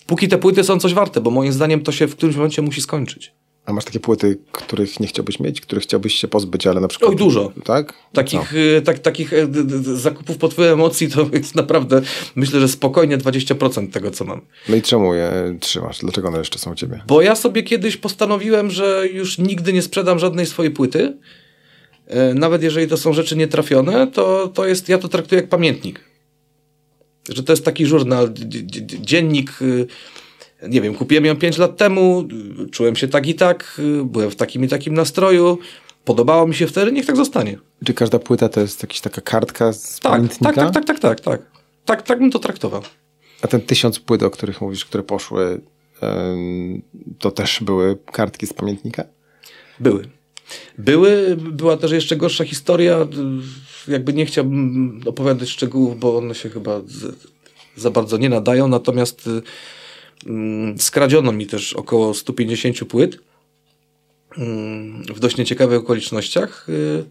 Póki te płyty są coś warte, bo moim zdaniem to się w którymś momencie musi skończyć. A masz takie płyty, których nie chciałbyś mieć, których chciałbyś się pozbyć, ale na przykład... Oj, dużo. Tak? Takich, y, tak, takich e, zakupów pod wpływem emocji to jest naprawdę, myślę, że spokojnie 20% tego, co mam. No i czemu je trzymasz? Dlaczego one jeszcze są u ciebie? Bo ja sobie kiedyś postanowiłem, że już nigdy nie sprzedam żadnej swojej płyty. E, Nawet jeżeli to są rzeczy nietrafione, to, to jest, ja to traktuję jak pamiętnik. Że to jest taki żurnal, dziennik. y, Nie wiem, kupiłem ją 5 lat temu, y, czułem się tak i tak, y, byłem w takim i takim nastroju, podobało mi się wtedy, niech tak zostanie. Czy każda płyta to jest jakaś taka kartka z Tak, pamiętnika? tak, tak, tak, tak, tak, tak. Tak, tak bym to traktował. A ten tysiąc płyt, o których mówisz, które poszły, to też były kartki z pamiętnika? Były. Były, była też jeszcze gorsza historia. Jakby nie chciałbym opowiadać szczegółów, bo one się chyba z, za bardzo nie nadają. Natomiast y, mm, skradziono mi też około 150 płyt mm, w dość nieciekawych okolicznościach. y,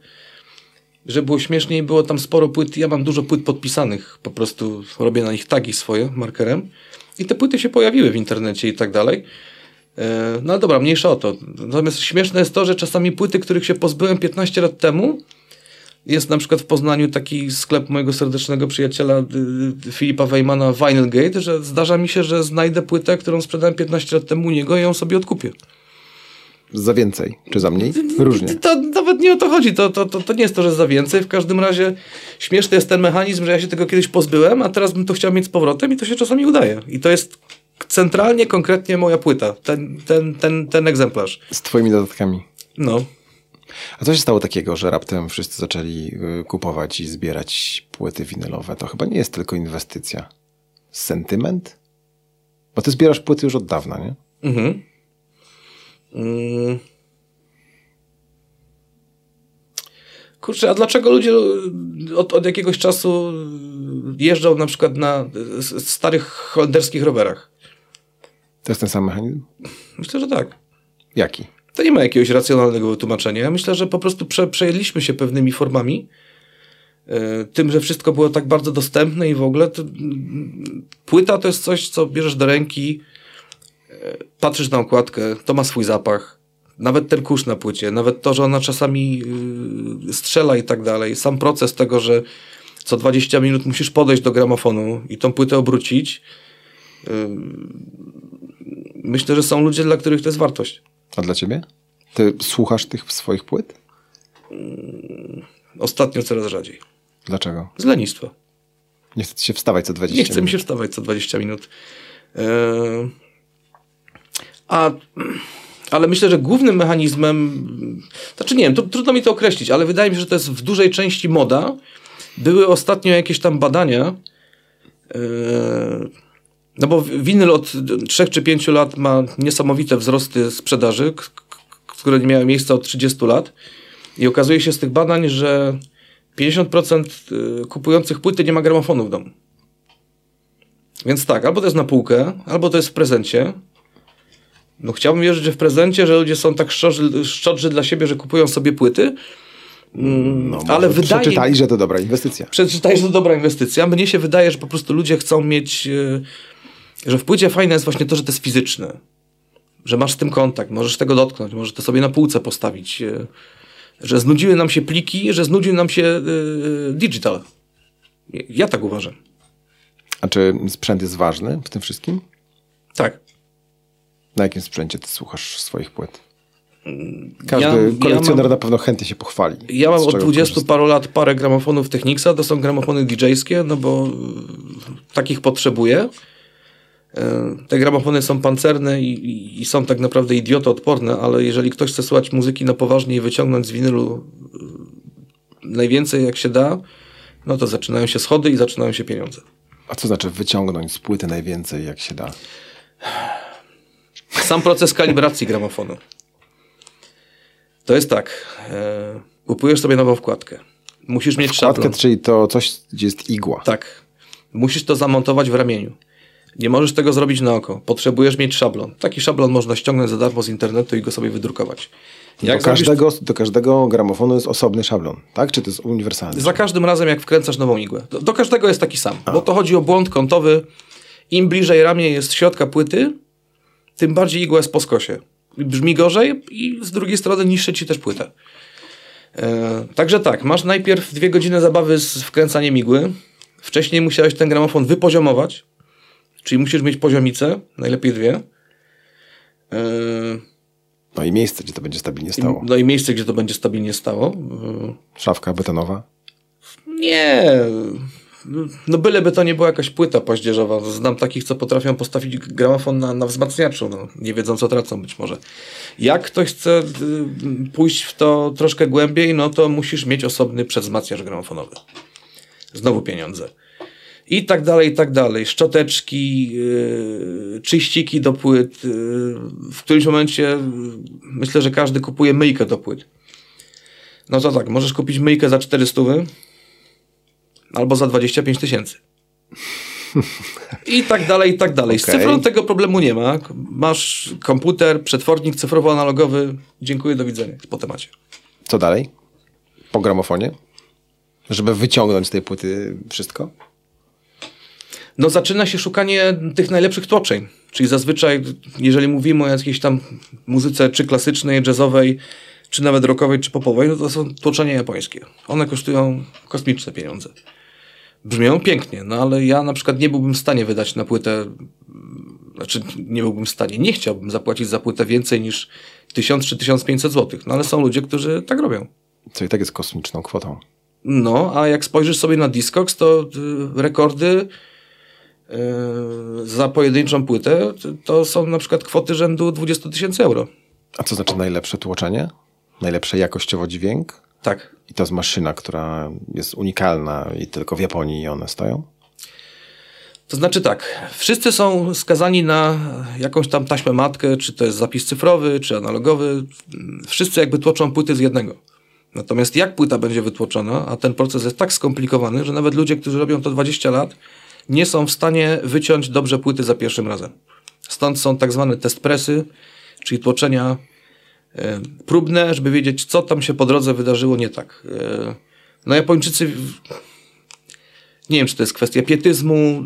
Że było śmieszniej, było tam sporo płyt. Ja mam dużo płyt podpisanych, po prostu robię na nich tagi swoje markerem. I te płyty się pojawiły w internecie i tak dalej. E, No ale dobra, mniejsza o to. Natomiast śmieszne jest to, że czasami płyty, których się pozbyłem 15 lat temu, jest na przykład w Poznaniu taki sklep mojego serdecznego przyjaciela y, y, Filipa Wejmana Vinylgate, że zdarza mi się, że znajdę płytę, którą sprzedałem 15 lat temu u niego i ją sobie odkupię. Za więcej, czy za mniej? Różnie. To nawet nie o to chodzi. To, to, to, to nie jest to, że za więcej. W każdym razie śmieszny jest ten mechanizm, że ja się tego kiedyś pozbyłem, a teraz bym to chciał mieć z powrotem i to się czasami udaje. I to jest centralnie, konkretnie moja płyta. Ten, ten, ten, ten egzemplarz. Z twoimi dodatkami. No. A co się stało takiego, że raptem wszyscy zaczęli y, kupować i zbierać płyty winylowe? To chyba nie jest tylko inwestycja. Sentyment? Bo ty zbierasz płyty już od dawna, nie? Mhm. Mm. Kurczę, a dlaczego ludzie od, od jakiegoś czasu jeżdżą na przykład na starych holenderskich rowerach. To jest ten sam mechanizm? Myślę, że tak. Jaki? To nie ma jakiegoś racjonalnego wytłumaczenia. Ja myślę, że po prostu prze, przejęliśmy się pewnymi formami. e, Tym, że wszystko było tak bardzo dostępne i w ogóle to, mm, płyta to jest coś, co bierzesz do ręki, e, patrzysz na okładkę, to ma swój zapach. Nawet ten kurz na płycie, nawet to, że ona czasami y, strzela i tak dalej. Sam proces tego, że co 20 minut musisz podejść do gramofonu i tą płytę obrócić. Myślę, że są ludzie, dla których to jest wartość. A dla ciebie? Ty słuchasz tych swoich płyt? Ostatnio coraz rzadziej. Dlaczego? Z lenistwa. Nie chce się wstawać co 20 Nie chce mi minut. się wstawać co 20 minut. Eee, A, ale myślę, że głównym mechanizmem, znaczy nie wiem, to, trudno mi to określić, ale wydaje mi się, że to jest w dużej części moda. Były ostatnio jakieś tam badania, eee, no bo winyl od 3 czy 5 lat ma niesamowite wzrosty sprzedaży, które nie miały miejsca od 30 lat. I okazuje się z tych badań, że 50% y, kupujących płyty nie ma gramofonu w domu. Więc tak, albo to jest na półkę, albo to jest w prezencie. No chciałbym wierzyć, że w prezencie, że ludzie są tak szczodrzy, szczodrzy dla siebie, że kupują sobie płyty. Mm, No, ale wydaje Przeczytali, że to dobra inwestycja. przeczytaj, że to dobra inwestycja. Mnie się wydaje, że po prostu ludzie chcą mieć, e, że w płycie fajne jest właśnie to, że to jest fizyczne. Że masz z tym kontakt, możesz tego dotknąć, możesz to sobie na półce postawić. e, Że znudziły nam się pliki, że znudził nam się e, digital. Ja tak uważam. A czy sprzęt jest ważny w tym wszystkim? Tak. Na jakim sprzęcie ty słuchasz swoich płyt? Każdy Ja- ja kolekcjoner mam- na pewno chętnie się pochwali. Ja mam od czego 20 korzysta. paru lat parę gramofonów Technicsa, to są gramofony DJ-skie, no bo takich potrzebuję. Y, Te gramofony są pancerne i, i, i są tak naprawdę idiotoodporne, ale jeżeli ktoś chce słuchać muzyki na poważnie i wyciągnąć z winylu y, najwięcej jak się da, no to zaczynają się schody i zaczynają się pieniądze. A co znaczy wyciągnąć z płyty najwięcej jak się da? Sam proces kalibracji gramofonu. To jest tak. E, kupujesz sobie nową wkładkę. Musisz mieć Wkładkę, szablon. czyli to coś, gdzie jest igła. Tak. Musisz to zamontować w ramieniu. Nie możesz tego zrobić na oko. Potrzebujesz mieć szablon. Taki szablon można ściągnąć za darmo z internetu i go sobie wydrukować. Do, Jak zrobisz- każdego, do każdego gramofonu jest osobny szablon, tak? Czy to jest uniwersalny? Za każdym razem, jak wkręcasz nową igłę. Do, do każdego jest taki sam. Bo to chodzi o błąd kątowy. Im bliżej ramię jest środka płyty, tym bardziej igła jest po skosie. Brzmi gorzej i z drugiej strony niszczy ci też płytę. E, także tak, masz najpierw dwie godziny zabawy z wkręcaniem igły. Wcześniej musiałeś ten gramofon wypoziomować, czyli musisz mieć poziomicę, najlepiej dwie. E, No i miejsce, gdzie to będzie stabilnie stało. no i miejsce, gdzie to będzie stabilnie stało. E, Szafka betonowa. Nie. No byleby to nie była jakaś płyta paździerzowa. Znam takich, co potrafią postawić gramofon na, na wzmacniaczu. No, nie wiedzą, co tracą być może. Jak ktoś chce y, pójść w to troszkę głębiej, no to musisz mieć osobny przedwzmacniacz gramofonowy. Znowu pieniądze. I tak dalej, i tak dalej. Szczoteczki, yy, czyściki do płyt. Yy, w którymś momencie yy, myślę, że każdy kupuje myjkę do płyt. No to tak, możesz kupić myjkę za 400 albo za 25 tysięcy. I tak dalej, i tak dalej. Z Okej. cyfrą tego problemu nie ma. Masz komputer, przetwornik cyfrowo-analogowy. Dziękuję, do widzenia. Po temacie. Co dalej? Po gramofonie? Żeby wyciągnąć z tej płyty wszystko? No zaczyna się szukanie tych najlepszych tłoczeń. Czyli zazwyczaj, jeżeli mówimy o jakiejś tam muzyce czy klasycznej, jazzowej, czy nawet rockowej, czy popowej, no to są tłoczenia japońskie. One kosztują kosmiczne pieniądze. Brzmią pięknie, no ale ja na przykład nie byłbym w stanie wydać na płytę, znaczy nie byłbym w stanie, nie chciałbym zapłacić za płytę więcej niż 1000 czy 1500 zł. No ale są ludzie, którzy tak robią. Co i tak jest kosmiczną kwotą. No, a jak spojrzysz sobie na Discogs, to y, rekordy za pojedynczą płytę to- są na przykład kwoty rzędu 20 tysięcy euro. A co znaczy najlepsze tłoczenie? Najlepsze jakościowo dźwięk? Tak. I to jest maszyna, która jest unikalna i tylko w Japonii one stoją? To znaczy tak, wszyscy są skazani na jakąś tam taśmę matkę, czy to jest zapis cyfrowy, czy analogowy. Wszyscy jakby tłoczą płyty z jednego. Natomiast jak płyta będzie wytłoczona, a ten proces jest tak skomplikowany, że nawet ludzie, którzy robią to 20 lat, nie są w stanie wyciąć dobrze płyty za pierwszym razem. Stąd są tak zwane test presy, czyli tłoczenia e, próbne, żeby wiedzieć, co tam się po drodze wydarzyło nie tak. E, no Japończycy, nie wiem, czy to jest kwestia pietyzmu,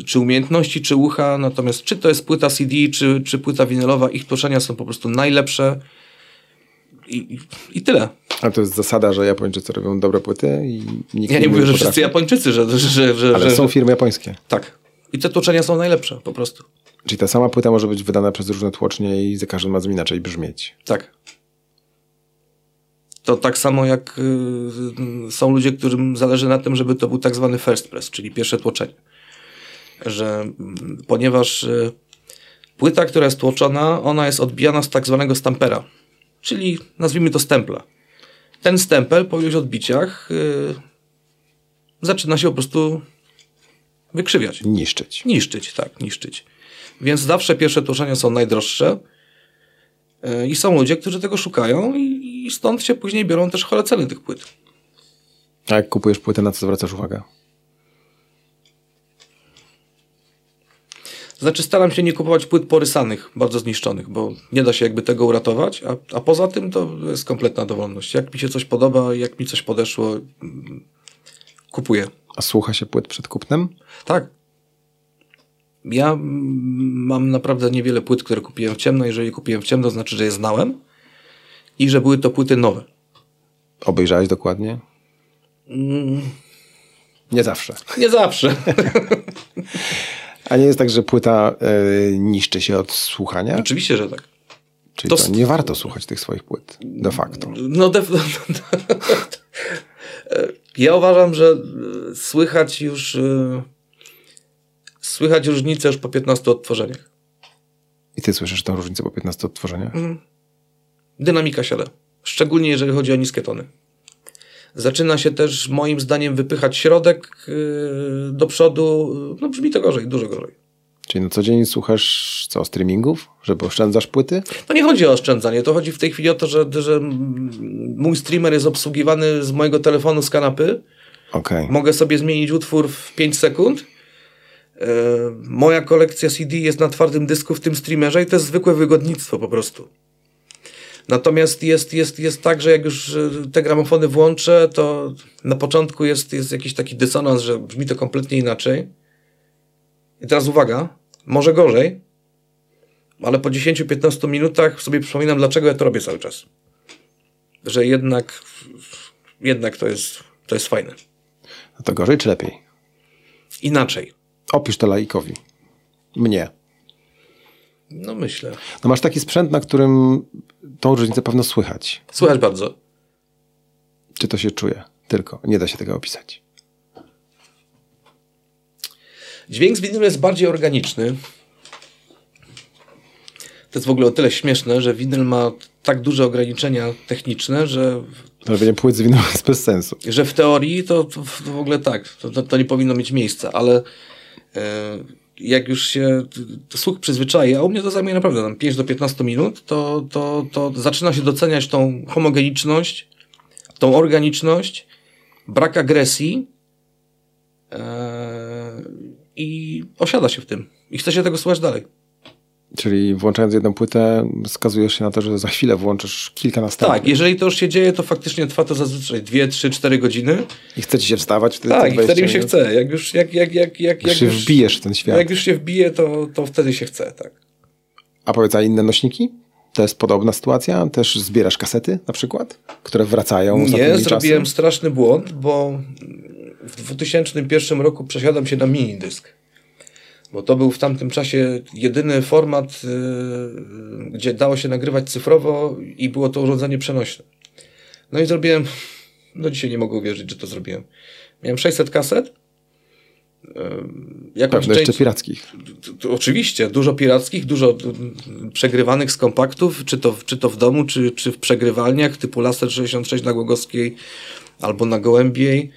y, czy umiejętności, czy ucha, natomiast czy to jest płyta CD, czy, czy płyta winylowa, ich tłoczenia są po prostu najlepsze i, i, tyle. A to jest zasada, że Japończycy robią dobre płyty i nikt Ja nie mówię, że potrafi? wszyscy Japończycy, że, że, że, że, Ale że są firmy japońskie. Tak. I te tłoczenia są najlepsze, po prostu. Czyli ta sama płyta może być wydana przez różne tłocznie i za każdym razem inaczej brzmieć. Tak. To tak samo jak y, są ludzie, którym zależy na tym, żeby to był tak zwany first press, czyli pierwsze tłoczenie. Że mm, ponieważ y, płyta, która jest tłoczona, ona jest odbijana z tak zwanego stampera, czyli nazwijmy to stempla. Ten stempel po iluś odbiciach y, zaczyna się po prostu wykrzywiać. Niszczyć. Niszczyć, tak, niszczyć. Więc zawsze pierwsze tłoczenia są najdroższe yy, i są ludzie, którzy tego szukają i, i stąd się później biorą też chore ceny tych płyt. A jak kupujesz płytę, na co zwracasz uwagę? Znaczy staram się nie kupować płyt porysanych, bardzo zniszczonych, bo nie da się jakby tego uratować, a, a poza tym to jest kompletna dowolność. Jak mi się coś podoba, jak mi coś podeszło, mm, kupuję. A słucha się płyt przed kupnem? Tak. Ja mm, mam naprawdę niewiele płyt, które kupiłem w ciemno. Jeżeli kupiłem w ciemno, to znaczy, że je znałem i że były to płyty nowe. Obejrzałeś dokładnie? Mm, Nie zawsze. nie zawsze. A nie jest tak, że płyta y, niszczy się od słuchania? Oczywiście, że tak. Czyli to to, nie warto słuchać tych swoich płyt. De facto. No, def- ja uważam, że e, słychać już e, słychać różnicę już po 15 odtworzeniach. I ty słyszysz tę różnicę po 15 odtworzeniach? Dynamika siada. Szczególnie jeżeli chodzi o niskie tony. Zaczyna się też moim zdaniem wypychać środek e, do przodu. No brzmi to gorzej, dużo gorzej. Czyli na co dzień słuchasz co, streamingów? Żeby oszczędzasz płyty? To nie chodzi o oszczędzanie, to chodzi w tej chwili o to, że, że mój streamer jest obsługiwany z mojego telefonu z kanapy. Okej. Mogę sobie zmienić utwór w 5 sekund. E, moja kolekcja CD jest na twardym dysku w tym streamerze i to jest zwykłe wygodnictwo po prostu. Natomiast jest, jest, jest tak, że jak już e, te gramofony włączę, to na początku jest, jest jakiś taki dysonans, że brzmi to kompletnie inaczej. I teraz uwaga, może gorzej, ale po 10-15 minutach sobie przypominam, dlaczego ja to robię cały czas. Że jednak, jednak to jest, to jest fajne. No to gorzej czy lepiej? Inaczej. Opisz to laikowi. Mnie. No myślę. No masz taki sprzęt, na którym tą różnicę pewno słychać. Słychać bardzo. Czy to się czuje? Tylko. Nie da się tego opisać. Dźwięk z winylu jest bardziej organiczny. To jest w ogóle o tyle śmieszne, że winyl ma tak duże ograniczenia techniczne, że, Robienie płyt z winą jest bez sensu. że w teorii to, to w ogóle tak, to, to, nie powinno mieć miejsca, ale e, jak już się słuch przyzwyczai, a u mnie to zajmuje naprawdę tam 5 do 15 minut, to, to, to zaczyna się doceniać tą homogeniczność, tą organiczność, brak agresji e, i osiada się w tym. I chce się tego słuchać dalej. Czyli włączając jedną płytę, skazujesz się na to, że za chwilę włączysz kilka następnych. Tak, jeżeli to już się dzieje, to faktycznie trwa to zazwyczaj 2, 3, 4 godziny. I chce ci się wstawać wtedy te Tak, i 20 wtedy mi się minut? chce. Jak już, jak, jak, jak, jak, Jak jak się już, wbijesz w ten świat. Jak już się wbije, to, to wtedy się chce, tak. A powiedz, a inne nośniki? To jest podobna sytuacja? Też zbierasz kasety na przykład, które wracają Nie, zrobiłem czasy? straszny błąd, bo w 2001 roku przesiadam się na mini dysk. Bo to był w tamtym czasie jedyny format, yy, gdzie dało się nagrywać cyfrowo i było to urządzenie przenośne. No i zrobiłem, no dzisiaj nie mogę uwierzyć, że to zrobiłem. Miałem 600 kaset. Yy, jakąś Pewno jeszcze część- pirackich. oczywiście, dużo pirackich, dużo mm, przegrywanych z kompaktów, czy to, czy to w domu, czy, czy w przegrywalniach typu Laser 66 na Głogowskiej albo na Gołębiej.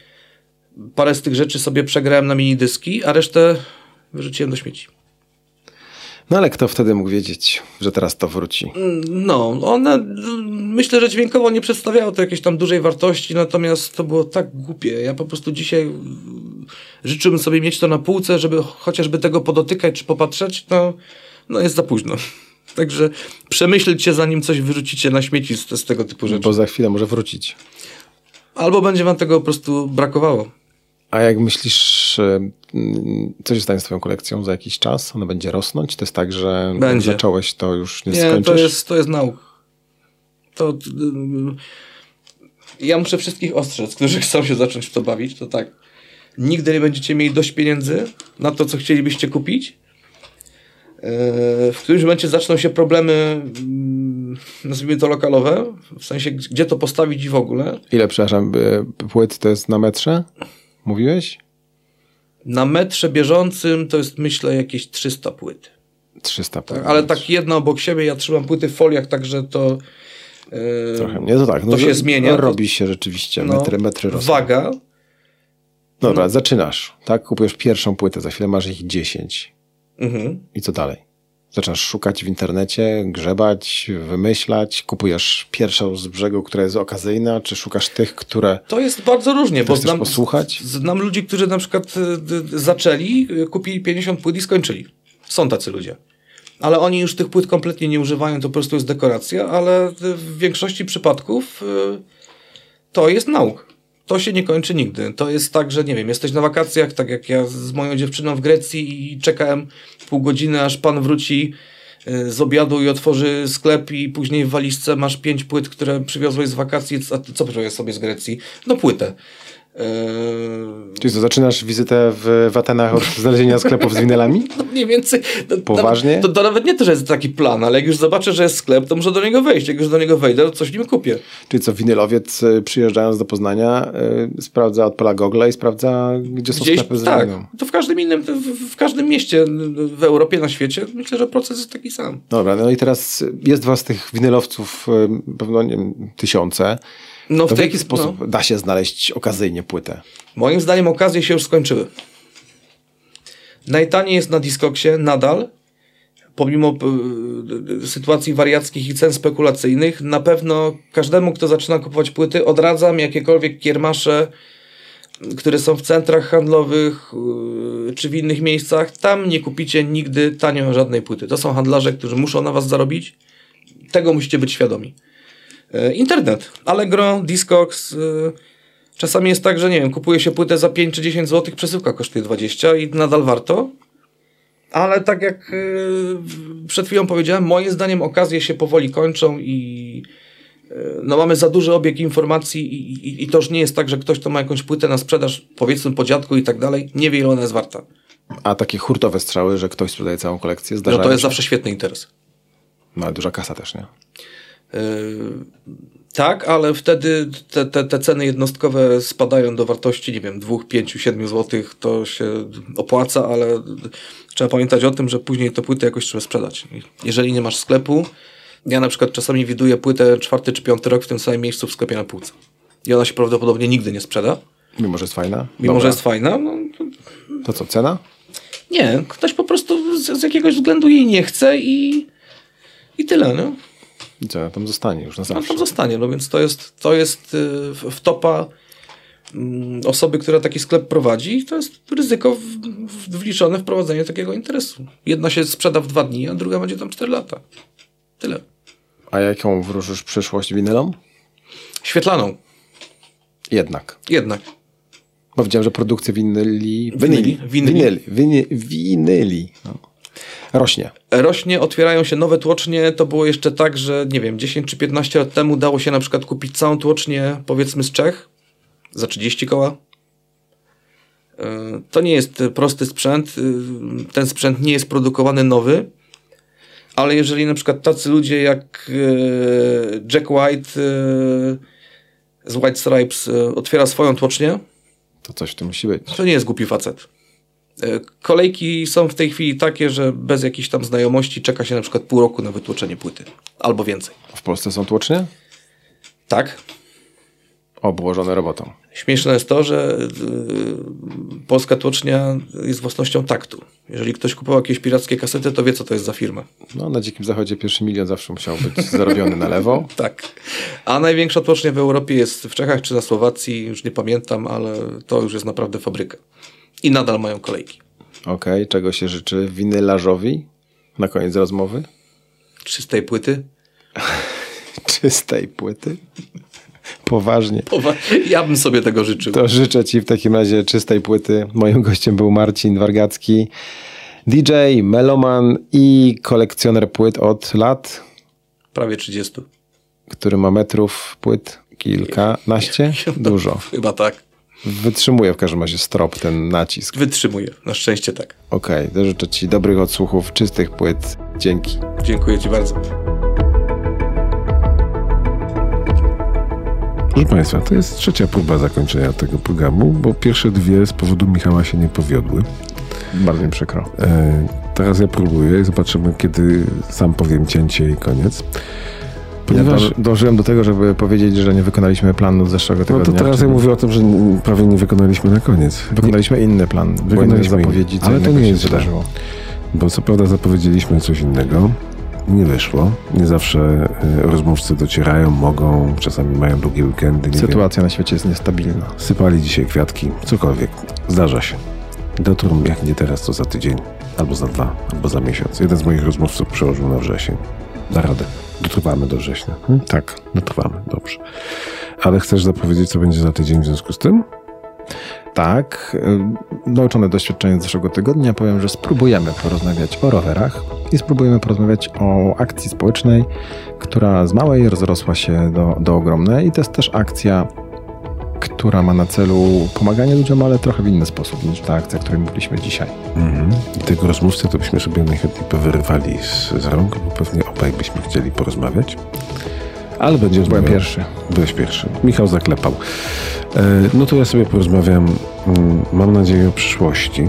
Parę z tych rzeczy sobie przegrałem na minidyski, a resztę wyrzuciłem do śmieci. No ale kto wtedy mógł wiedzieć, że teraz to wróci? No, one myślę, że dźwiękowo nie przedstawiało to jakiejś tam dużej wartości, natomiast to było tak głupie. Ja po prostu dzisiaj życzyłbym sobie mieć to na półce, żeby chociażby tego podotykać czy popatrzeć, no, no jest za późno. Także przemyślcie, zanim coś wyrzucicie na śmieci z, z tego typu rzeczy. Bo za chwilę może wrócić. Albo będzie wam tego po prostu brakowało. A jak myślisz, e, mm, co się stanie z twoją kolekcją za jakiś czas? Ona będzie rosnąć? To jest tak, że Będzie. zacząłeś, to już nie, Nie, skończysz? to jest, to jest nauk. To, y, ja muszę wszystkich ostrzec, którzy chcą się zacząć w to bawić, to tak. Nigdy nie będziecie mieli dość pieniędzy na to, co chcielibyście kupić. Yy, W którymś momencie zaczną się problemy, mm, nazwijmy to lokalowe, w sensie gdzie to postawić i w ogóle. Ile, przepraszam, e, płyt to jest na metrze? Mówiłeś? Na metrze bieżącym to jest myślę jakieś 300 płyt. 300 płyt. Ale tak jedna obok siebie, ja trzymam płyty w foliach, także to... yy, Trochę. Nie, to tak. No, to się zmienia. No, robi się rzeczywiście. no, metry, metry rosną. Waga, Dobra, zaczynasz. Tak? Kupujesz pierwszą płytę, za chwilę masz ich 10. mhm. I co dalej? Zaczynasz szukać w internecie, grzebać, wymyślać, kupujesz pierwszą z brzegu, która jest okazyjna, czy szukasz tych, które To jest bardzo różnie, bo znam, posłuchać? znam ludzi, którzy na przykład y, y, zaczęli, y, kupili 50 płyt i skończyli. Są tacy ludzie. Ale oni już tych płyt kompletnie nie używają, to po prostu jest dekoracja, ale w większości przypadków to jest nauk. To się nie kończy nigdy. To jest tak, że nie wiem, jesteś na wakacjach, tak jak ja z moją dziewczyną w Grecji i czekałem pół godziny, aż pan wróci y, z obiadu i otworzy sklep i później w walizce masz pięć płyt, które przywiozłeś z wakacji. A ty co przywiozłeś sobie z Grecji? No płytę. Yy, Czyli co, zaczynasz wizytę w, w Atenach od znalezienia sklepów z winylami? no mniej więcej. No, Poważnie? Nawet, to, to nawet nie to, że jest taki plan, ale jak już zobaczę, że jest sklep, to muszę do niego wejść. Jak już do niego wejdę, to coś w nim kupię. Czyli co, winylowiec y, przyjeżdżając do Poznania y, sprawdza, odpala Google i sprawdza, gdzie są Gdzieś, sklepy z tak, to w każdym innym, w, w każdym mieście w Europie, na świecie, myślę, że proces jest taki sam. Dobra, no i teraz jest was tych winylowców y, pewno nie wiem, tysiące. No, To w tej- jaki sposób no. da się znaleźć okazyjnie płytę? Moim zdaniem okazje się już skończyły. Najtaniej jest na Discogsie nadal, pomimo y, sytuacji wariackich i cen spekulacyjnych. Na pewno każdemu, kto zaczyna kupować płyty, odradzam jakiekolwiek kiermasze, które są w centrach handlowych y, czy w innych miejscach. Tam nie kupicie nigdy tanio żadnej płyty. To są handlarze, którzy muszą na was zarobić. Tego musicie być świadomi. E, Internet, Allegro, Discogs. y, Czasami jest tak, że nie wiem, kupuje się płytę za 5 czy 10 zł, przesyłka kosztuje 20 i nadal warto. Ale tak jak y, przed chwilą powiedziałem, moim zdaniem okazje się powoli kończą i no mamy za duży obieg informacji i, i, i to już nie jest tak, że ktoś, kto ma jakąś płytę na sprzedaż, powiedzmy po dziadku i tak dalej, nie wie ile ona jest warta. A takie hurtowe strzały, że ktoś sprzedaje całą kolekcję, No zdarzają to jest się? zawsze świetny interes. No, ale duża kasa też, nie? Yy, tak, ale wtedy te, te, te ceny jednostkowe spadają do wartości, nie wiem, 2, 5, 7 zł. To się opłaca, ale trzeba pamiętać o tym, że później te płyty jakoś trzeba sprzedać. Jeżeli nie masz sklepu, ja na przykład czasami widuję płytę czwarty czy piąty rok w tym samym miejscu w sklepie na półce. I ona się prawdopodobnie nigdy nie sprzeda, Mimo, że jest fajna. mimo Dobra. że jest fajna. No, to To co, cena? nie, ktoś po prostu z, z jakiegoś względu jej nie chce i, i tyle. No. I co, tam zostanie już na zawsze. tam zostanie, no więc to jest, to jest y, w, w topa mm, osoby, która taki sklep prowadzi, to jest ryzyko w, w, wliczone w prowadzenie takiego interesu. Jedna się sprzeda w dwa dni, a druga będzie tam 4 lata. Tyle. A jaką wróżysz przyszłość winylom? Świetlaną. Jednak. Jednak. Bo widziałem, że produkcja winyli... Winyli. Winyli. Winyli. Winyli. winyli. No. Rośnie. Rośnie, otwierają się nowe tłocznie. To było jeszcze tak, że nie wiem, 10 czy 15 lat temu dało się na przykład kupić całą tłocznię, powiedzmy z Czech, za 30 koła. Y, To nie jest prosty sprzęt. y, Ten sprzęt nie jest produkowany nowy. Ale jeżeli na przykład tacy ludzie jak y, Jack White z White Stripes otwiera swoją tłocznię, To coś tym musi być. to nie jest głupi facet. E, Kolejki są w tej chwili takie, że bez jakichś tam znajomości czeka się na przykład pół roku na wytłoczenie płyty. Albo więcej. W Polsce są tłocznie? Tak? Obłożone robotą. Śmieszne jest to, że y, polska tłocznia jest własnością taktu. Jeżeli ktoś kupował jakieś pirackie kasety, to wie, co to jest za firma. No, na Dzikim Zachodzie pierwszy milion zawsze musiał być zarobiony na lewo. Tak. A największa tłocznia w Europie jest w Czechach czy na Słowacji, już nie pamiętam, ale to już jest naprawdę fabryka. I nadal mają kolejki. Okej, czego się życzy winylarzowi na koniec rozmowy? Czystej płyty. Czystej płyty. Poważnie. Powa- Ja bym sobie tego życzył. To życzę Ci w takim razie czystej płyty. Moim gościem był Marcin Wargacki, DJ, meloman i kolekcjoner płyt od lat, Prawie 30. który ma metrów płyt kilkanaście. Dużo. Chyba tak. Wytrzymuje w każdym razie strop, ten nacisk. Wytrzymuję. Na szczęście tak. Okej, to życzę Ci dobrych odsłuchów, czystych płyt. Dzięki. Dziękuję Ci bardzo. Proszę Państwa, to jest trzecia próba zakończenia tego programu, bo pierwsze dwie z powodu Michała się nie powiodły. Bardzo mi przykro. E, teraz ja próbuję i zobaczymy, kiedy sam powiem cięcie i koniec. Ponieważ, Ja dąży- dążyłem do tego, żeby powiedzieć, że nie wykonaliśmy planu z zeszłego no tygodnia. to teraz ja mówię o tym, że prawie nie wykonaliśmy na koniec. Wykonaliśmy inny plan. Wykonaliśmy zapowiedzi, co. Ale to nie jest źle. wydarzyło. Bo co prawda zapowiedzieliśmy coś innego, nie wyszło. Nie zawsze e, rozmówcy docierają, mogą, czasami mają długie weekendy. Nie wiem. Sytuacja na świecie jest niestabilna. Sypali dzisiaj kwiatki, cokolwiek. Zdarza się. Dotrą, jak nie teraz, to za tydzień, albo za dwa, albo za miesiąc. Jeden z moich rozmówców przełożył na wrzesień. Da radę. Dotrwamy do września. Hmm? Tak. Dotrwamy, dobrze. Ale chcesz zapowiedzieć, co będzie za tydzień w związku z tym? Tak, y, nauczone doświadczenie z zeszłego tygodnia powiem, że spróbujemy porozmawiać o rowerach i spróbujemy porozmawiać o akcji społecznej, która z małej rozrosła się do, do ogromnej i to jest też akcja, która ma na celu pomaganie ludziom, ale trochę w inny sposób niż ta akcja, o której mówiliśmy dzisiaj. Mhm. I tego rozmówcę to byśmy sobie najchętniej powyrywali z, z rąk, bo pewnie obaj byśmy chcieli porozmawiać. Ale będzie Byłem rozmawiał- pierwszy. Byłeś pierwszy. Michał zaklepał. E, No to ja sobie porozmawiam, mm, mam nadzieję, o przyszłości.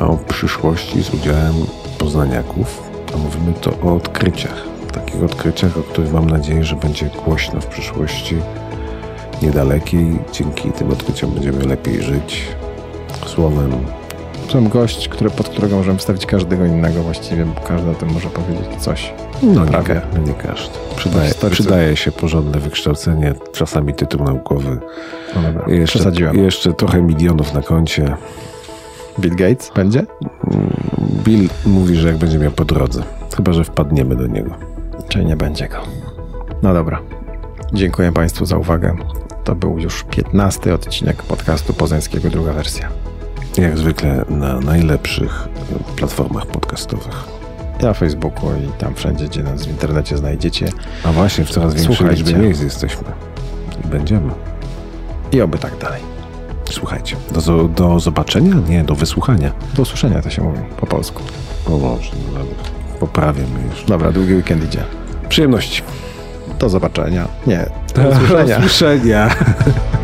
A o przyszłości z udziałem poznaniaków. A mówimy to o odkryciach. Takich odkryciach, o których mam nadzieję, że będzie głośno w przyszłości niedalekiej. Dzięki tym odkryciom będziemy lepiej żyć. Słowem, Sam gość, który, pod którego możemy wstawić każdego innego właściwie, bo każdy o tym może powiedzieć coś. no nie, Prawie. nie każdy. Przydaje, przydaje się porządne wykształcenie, czasami tytuł naukowy. No dobra, Jeszcze, przesadziłem. jeszcze trochę milionów na koncie. Bill Gates będzie? Bill mówi, że jak będzie miał po drodze. Chyba, że wpadniemy do niego. Czy nie będzie go? No dobra. Dziękuję Państwu za uwagę. To był już 15 odcinek podcastu Poznańskiego, druga wersja. Jak zwykle na najlepszych platformach podcastowych. Na Facebooku i tam wszędzie, gdzie nas w internecie znajdziecie. A właśnie w coraz większej liczbie miejsc jesteśmy. I będziemy. I oby tak dalej. Słuchajcie. Do, do zobaczenia? Nie, do wysłuchania. Do usłyszenia to się mówi po polsku. O Boże, no dobra. Poprawiam już. Dobra, długi weekend idzie. Przyjemności. Do zobaczenia. Nie, do usłyszenia. Do usłyszenia.